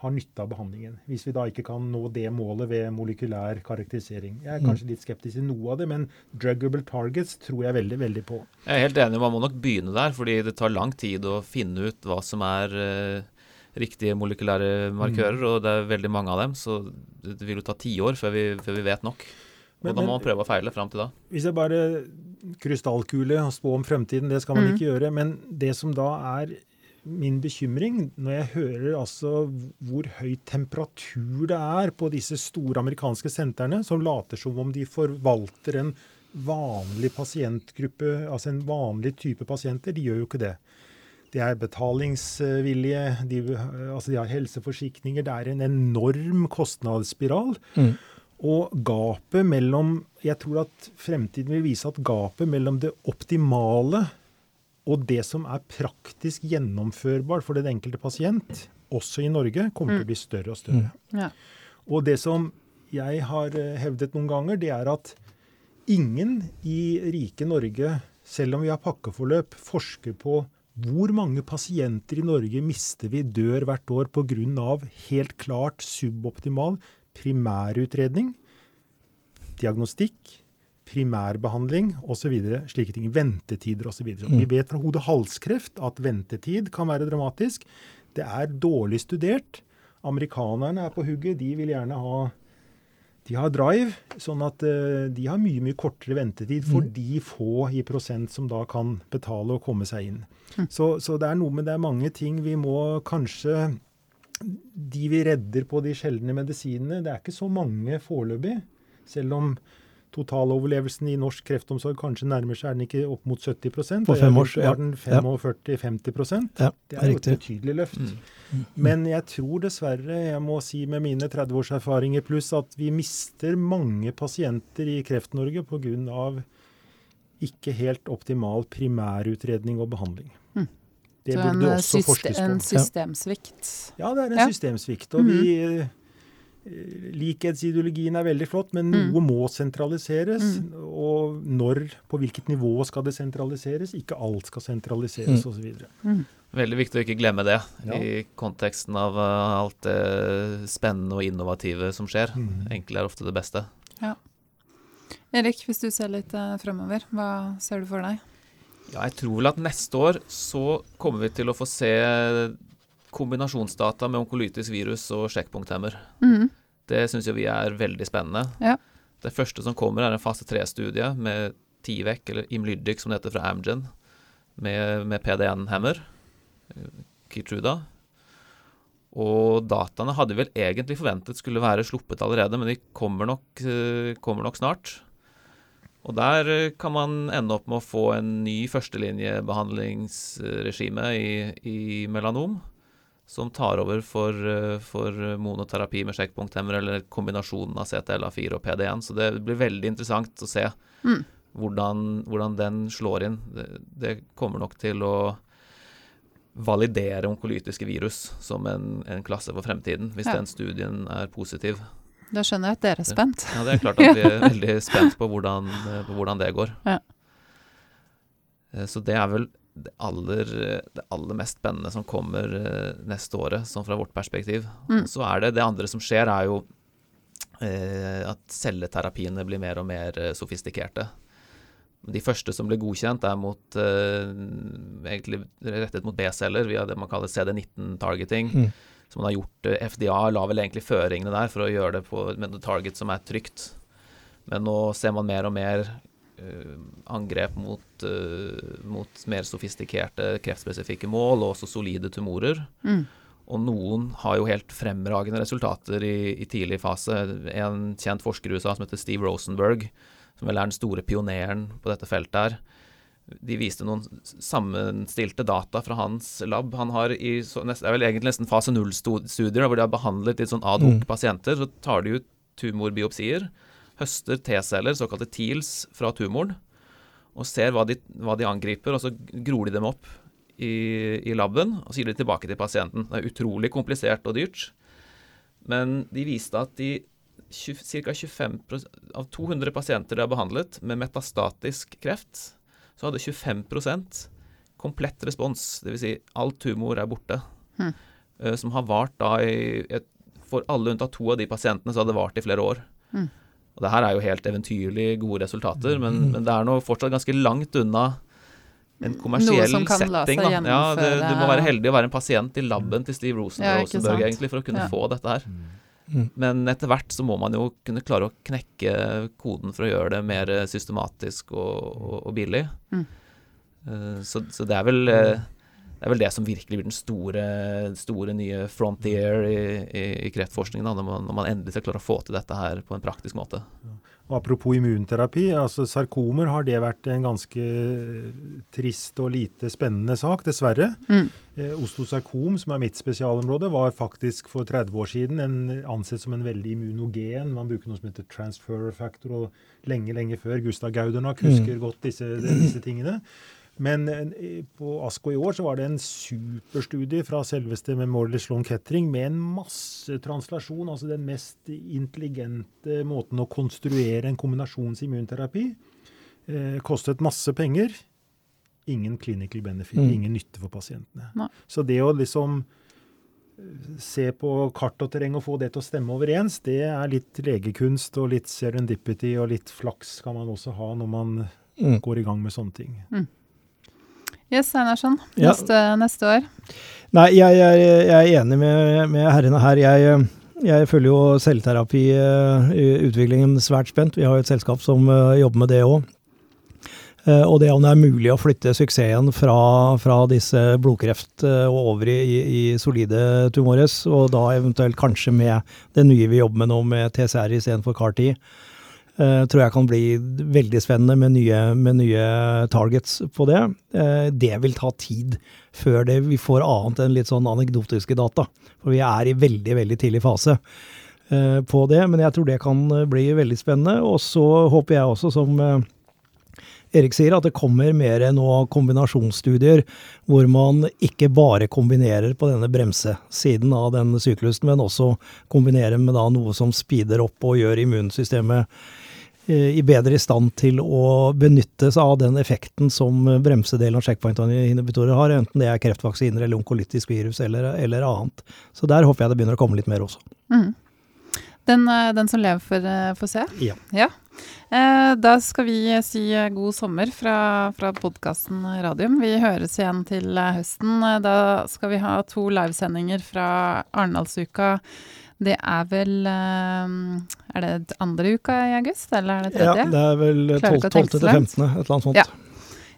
har nytte av behandlingen. Hvis vi da ikke kan nå det målet ved molekylær karakterisering. Jeg er
Mm.
kanskje litt skeptisk til noe av det, men druggable targets tror jeg veldig, veldig på.
Jeg er helt enig, man må nok begynne der, fordi det tar lang tid å finne ut hva som er eh, riktige molekylære markører,
Mm.
og det er veldig mange av dem, så det det vil jo ta tiår før, vi- før vi vet nok. Og
Men-
da må man prøve å feile fram til da.
Hvis jeg bare krystallkule og spå om fremtiden, det skal man
mm.
ikke gjøre. Men det som da er min bekymring, når jeg hører altså hvor høy temperatur det er på disse store amerikanske sentrene, som later som om de forvalter en vanlig pasientgruppe, altså en vanlig type pasienter, de gjør jo ikke det. De er betalingsvillige, de, altså de har helseforsikringer. Det er en enorm kostnadsspiral.
Mm.
Og gapet mellom Jeg tror at fremtiden vil vise at gapet mellom det optimale og det som er praktisk gjennomførbart for den enkelte pasient, også i Norge, kommer til å bli større og større.
Ja.
Og det som jeg har eh, hevdet noen ganger, det er at ingen i rike Norge, selv om vi har pakkeforløp, forsker på hvor mange pasienter i Norge mister vi dør hvert år pga. helt klart suboptimal primærutredning, diagnostikk, primærbehandling osv. Slike ting. Ventetider osv.
Mm.
Vi vet fra hode-halskreft at ventetid kan være dramatisk. Det er dårlig studert. Amerikanerne er på hugget. De vil gjerne ha de har drive, sånn at eh, de har mye mye kortere ventetid for de få i prosent som da kan betale og komme seg inn. Så, så det er noe med det er mange ting vi må kanskje De vi redder på de sjeldne medisinene, det er ikke så mange foreløpig. Selv om totaloverlevelsen i norsk kreftomsorg kanskje nærmer seg er den ikke opp mot 70
På fem år, ja.
den 45-50
Ja,
Det er jo et betydelig løft.
Mm.
Men jeg tror dessverre, jeg må si med mine 30 års erfaringer pluss, at vi mister mange pasienter i Kreft-Norge pga. ikke helt optimal primærutredning og behandling.
Mm.
Det
Så
burde
en,
det
eh,
også
syste-
forskes på.
en systemsvikt.
Ja, det er en
Ja.
systemsvikt. Og vi eh, Likhetsideologien er veldig flott, men
Mm.
noe må sentraliseres.
Mm.
Og når, på hvilket nivå skal det sentraliseres? Ikke alt skal sentraliseres,
Mm.
osv.
Mm.
Veldig viktig å ikke glemme det
Ja.
i konteksten av eh, alt det spennende og innovative som skjer.
Mm.
Enkle er ofte det beste.
Erik, hvis du ser litt fremover, hva ser du for deg?
Ja, jeg tror vel at neste år så kommer vi til å få se kombinasjonsdata med onkolytisk virus og sjekkpunkthemmer.
Mm.
Det syns jo vi er veldig spennende.
Ja.
Det første som kommer, er en fase tre-studie med Tivec, eller Imlydic som det heter fra Amgen, med, med PDN-hemmer, Keytruda. Og dataene hadde vi vel egentlig forventet skulle være sluppet allerede, men de kommer nok, eh, kommer nok snart. Og der eh, kan man ende opp med å få en ny førstelinjebehandlingsregime i, i melanom, som tar over for, eh, for monoterapi med sjekkpunkthemmer, eller kombinasjonen av CTLA4 og PD1. Så det blir veldig interessant å se
Mm.
hvordan, hvordan den slår inn. Det, det kommer nok til å validere onkolytiske virus som en, en klasse for fremtiden, hvis
Ja.
den studien er positiv.
Da skjønner jeg at dere er spent.
Ja, det er klart at vi er (laughs) veldig spent på hvordan, eh, på hvordan det går.
Ja.
Eh, Så det er vel det aller, det aller mest spennende som kommer eh, neste året, sånn fra vårt perspektiv.
Mm.
Så er det det andre som skjer, er jo eh, at celleterapiene blir mer og mer sofistikerte. De første som ble godkjent, er mot, eh, egentlig rettet mot B-celler via det man kaller CD19-targeting.
Mm.
Så man har gjort eh, FDA la vel egentlig føringene der for å gjøre det på med et target som er trygt. Men nå ser man mer og mer uh, angrep mot, uh, mot mer sofistikerte kreftspesifikke mål, og også solide tumorer.
Mm.
Og noen har jo helt fremragende resultater i, i tidlig fase. En kjent forsker i USA som heter Steve Rosenberg, som vel er den store pioneren på dette feltet her. De viste noen sammenstilte data fra hans lab. Han har i så, det er vel egentlig nesten fase null-studier, hvor de har behandlet litt sånn ad hoc
Mm.
Så tar de ut tumorbiopsier, høster T-celler, såkalte TILs, fra tumoren, og ser hva de, hva de angriper, og så gror de dem opp i, i laben, og så gir de tilbake til pasienten. Det er utrolig komplisert og dyrt, men de viste at de ca. 25 av 200 pasienter de har behandlet med metastatisk kreft, så hadde 25% komplett respons. Dvs. Si all tumor er borte.
Hmm.
eh, som har vart da i et, For alle unntatt to av de pasientene så har det vart i flere år.
Mm.
Og det her er jo helt eventyrlig gode resultater, men,
Mm.
men det er nå fortsatt ganske langt unna en kommersiell
Noe som kan la
setting.
seg
Da. Ja,
du,
du må være heldig å være en pasient i laben til Steve Rosen,
Ja,
Rosenberg egentlig for å kunne
Ja.
få dette her.
Mm.
Men etter hvert så må man jo kunne klare å knekke koden for å gjøre det mer systematisk og, og, og billig.
Mm.
Uh, så, så det er vel eh, det er vel det som virkelig blir den store, store nye frontier i, i, i kreftforskningen, da, når, man, når man endelig skal klare å få til dette her på en praktisk måte.
Og apropos immunterapi, altså sarkomer har det vært en ganske trist og lite spennende sak, dessverre.
Mm.
Ostosarkom, som er mitt spesialområde, var faktisk for 30 år siden en, ansett som en veldig immunogen. Man bruker noe som heter transfer factor, og lenge, lenge før Gustav Gaudernack husker godt disse, disse tingene. Men eh, på ASKO i år så var det en superstudie fra selveste Memorial Sloan Kettering med en masse translasjon, altså den mest intelligente måten å konstruere en kombinasjonsimmunterapi. Eh, kostet masse penger. Ingen clinical benefit,
Mm.
ingen nytte for pasientene.
Nei.
Så det å liksom eh, se på kart og terreng og få det til å stemme overens, det er litt legekunst og litt serendipity og litt flaks kan man også ha når man
Mm.
går i gang med sånne ting.
Yes, Einarsson.
Ja.
Neste, neste år.
Nei, jeg, er- jeg er enig med, med herrene her. Jeg, jeg følger jo selvterapiutviklingen svært spent. Vi har jo et selskap som eh, jobber med det òg. Og det om det er mulig å flytte suksessen fra, fra disse blodkreft eh, og over i, i, i solide tumores, og da eventuelt kanskje med det nye vi jobber med nå, med TCR istedenfor CAR-10, eh, tror jeg kan bli veldig spennende med nye, med nye targets på det. Eh, det vil ta tid før det, vi får annet enn litt sånn anekdotiske data. For vi er i veldig, veldig tidlig fase eh, på det. Men jeg tror det kan bli veldig spennende. Og så håper jeg også, som Erik sier, at det kommer mer nå kombinasjonsstudier hvor man ikke bare kombinerer på denne bremsesiden av den syklusen, men også kombinerer med noe som speeder opp og gjør immunsystemet i bedre stand til å benytte seg av den effekten som bremsedelen av checkpoint-inhibitorer har, enten det er kreftvaksiner eller onkolytisk virus eller, eller annet. Så der håper jeg det begynner å komme litt mer også.
Mm. Den, eh, den som lever, får, eh, får se.
Ja.
Eh, da skal vi si eh, god sommer fra, fra podkasten Radium. Vi høres igjen til eh, høsten. Eh, Da skal vi ha to livesendinger fra Arendalsuka. Det er vel eh, Er det andre uka i august, eller er det tredje?
Ja, det er vel 12.
ikke å tenke
12. til 15., et eller annet sånt.
Ja.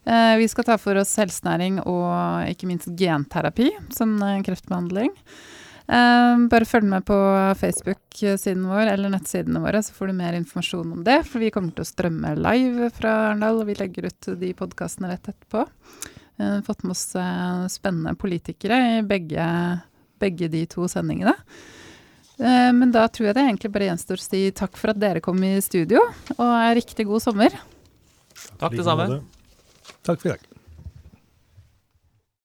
Eh, vi skal ta for oss helsenæring og ikke minst genterapi som eh, kreftbehandling. Eh, bare følg med på Facebook-siden vår eller nettsidene våre, så får du mer informasjon om det. For vi kommer til å strømme live fra Arendal, og vi legger ut de podkastene rett etterpå. Eh, fått med oss eh, spennende politikere i begge, begge de to sendingene. Eh, men da tror jeg det egentlig bare gjenstår å si takk for at dere kom i studio, og riktig god sommer.
Takk, det samme.
Takk for i dag.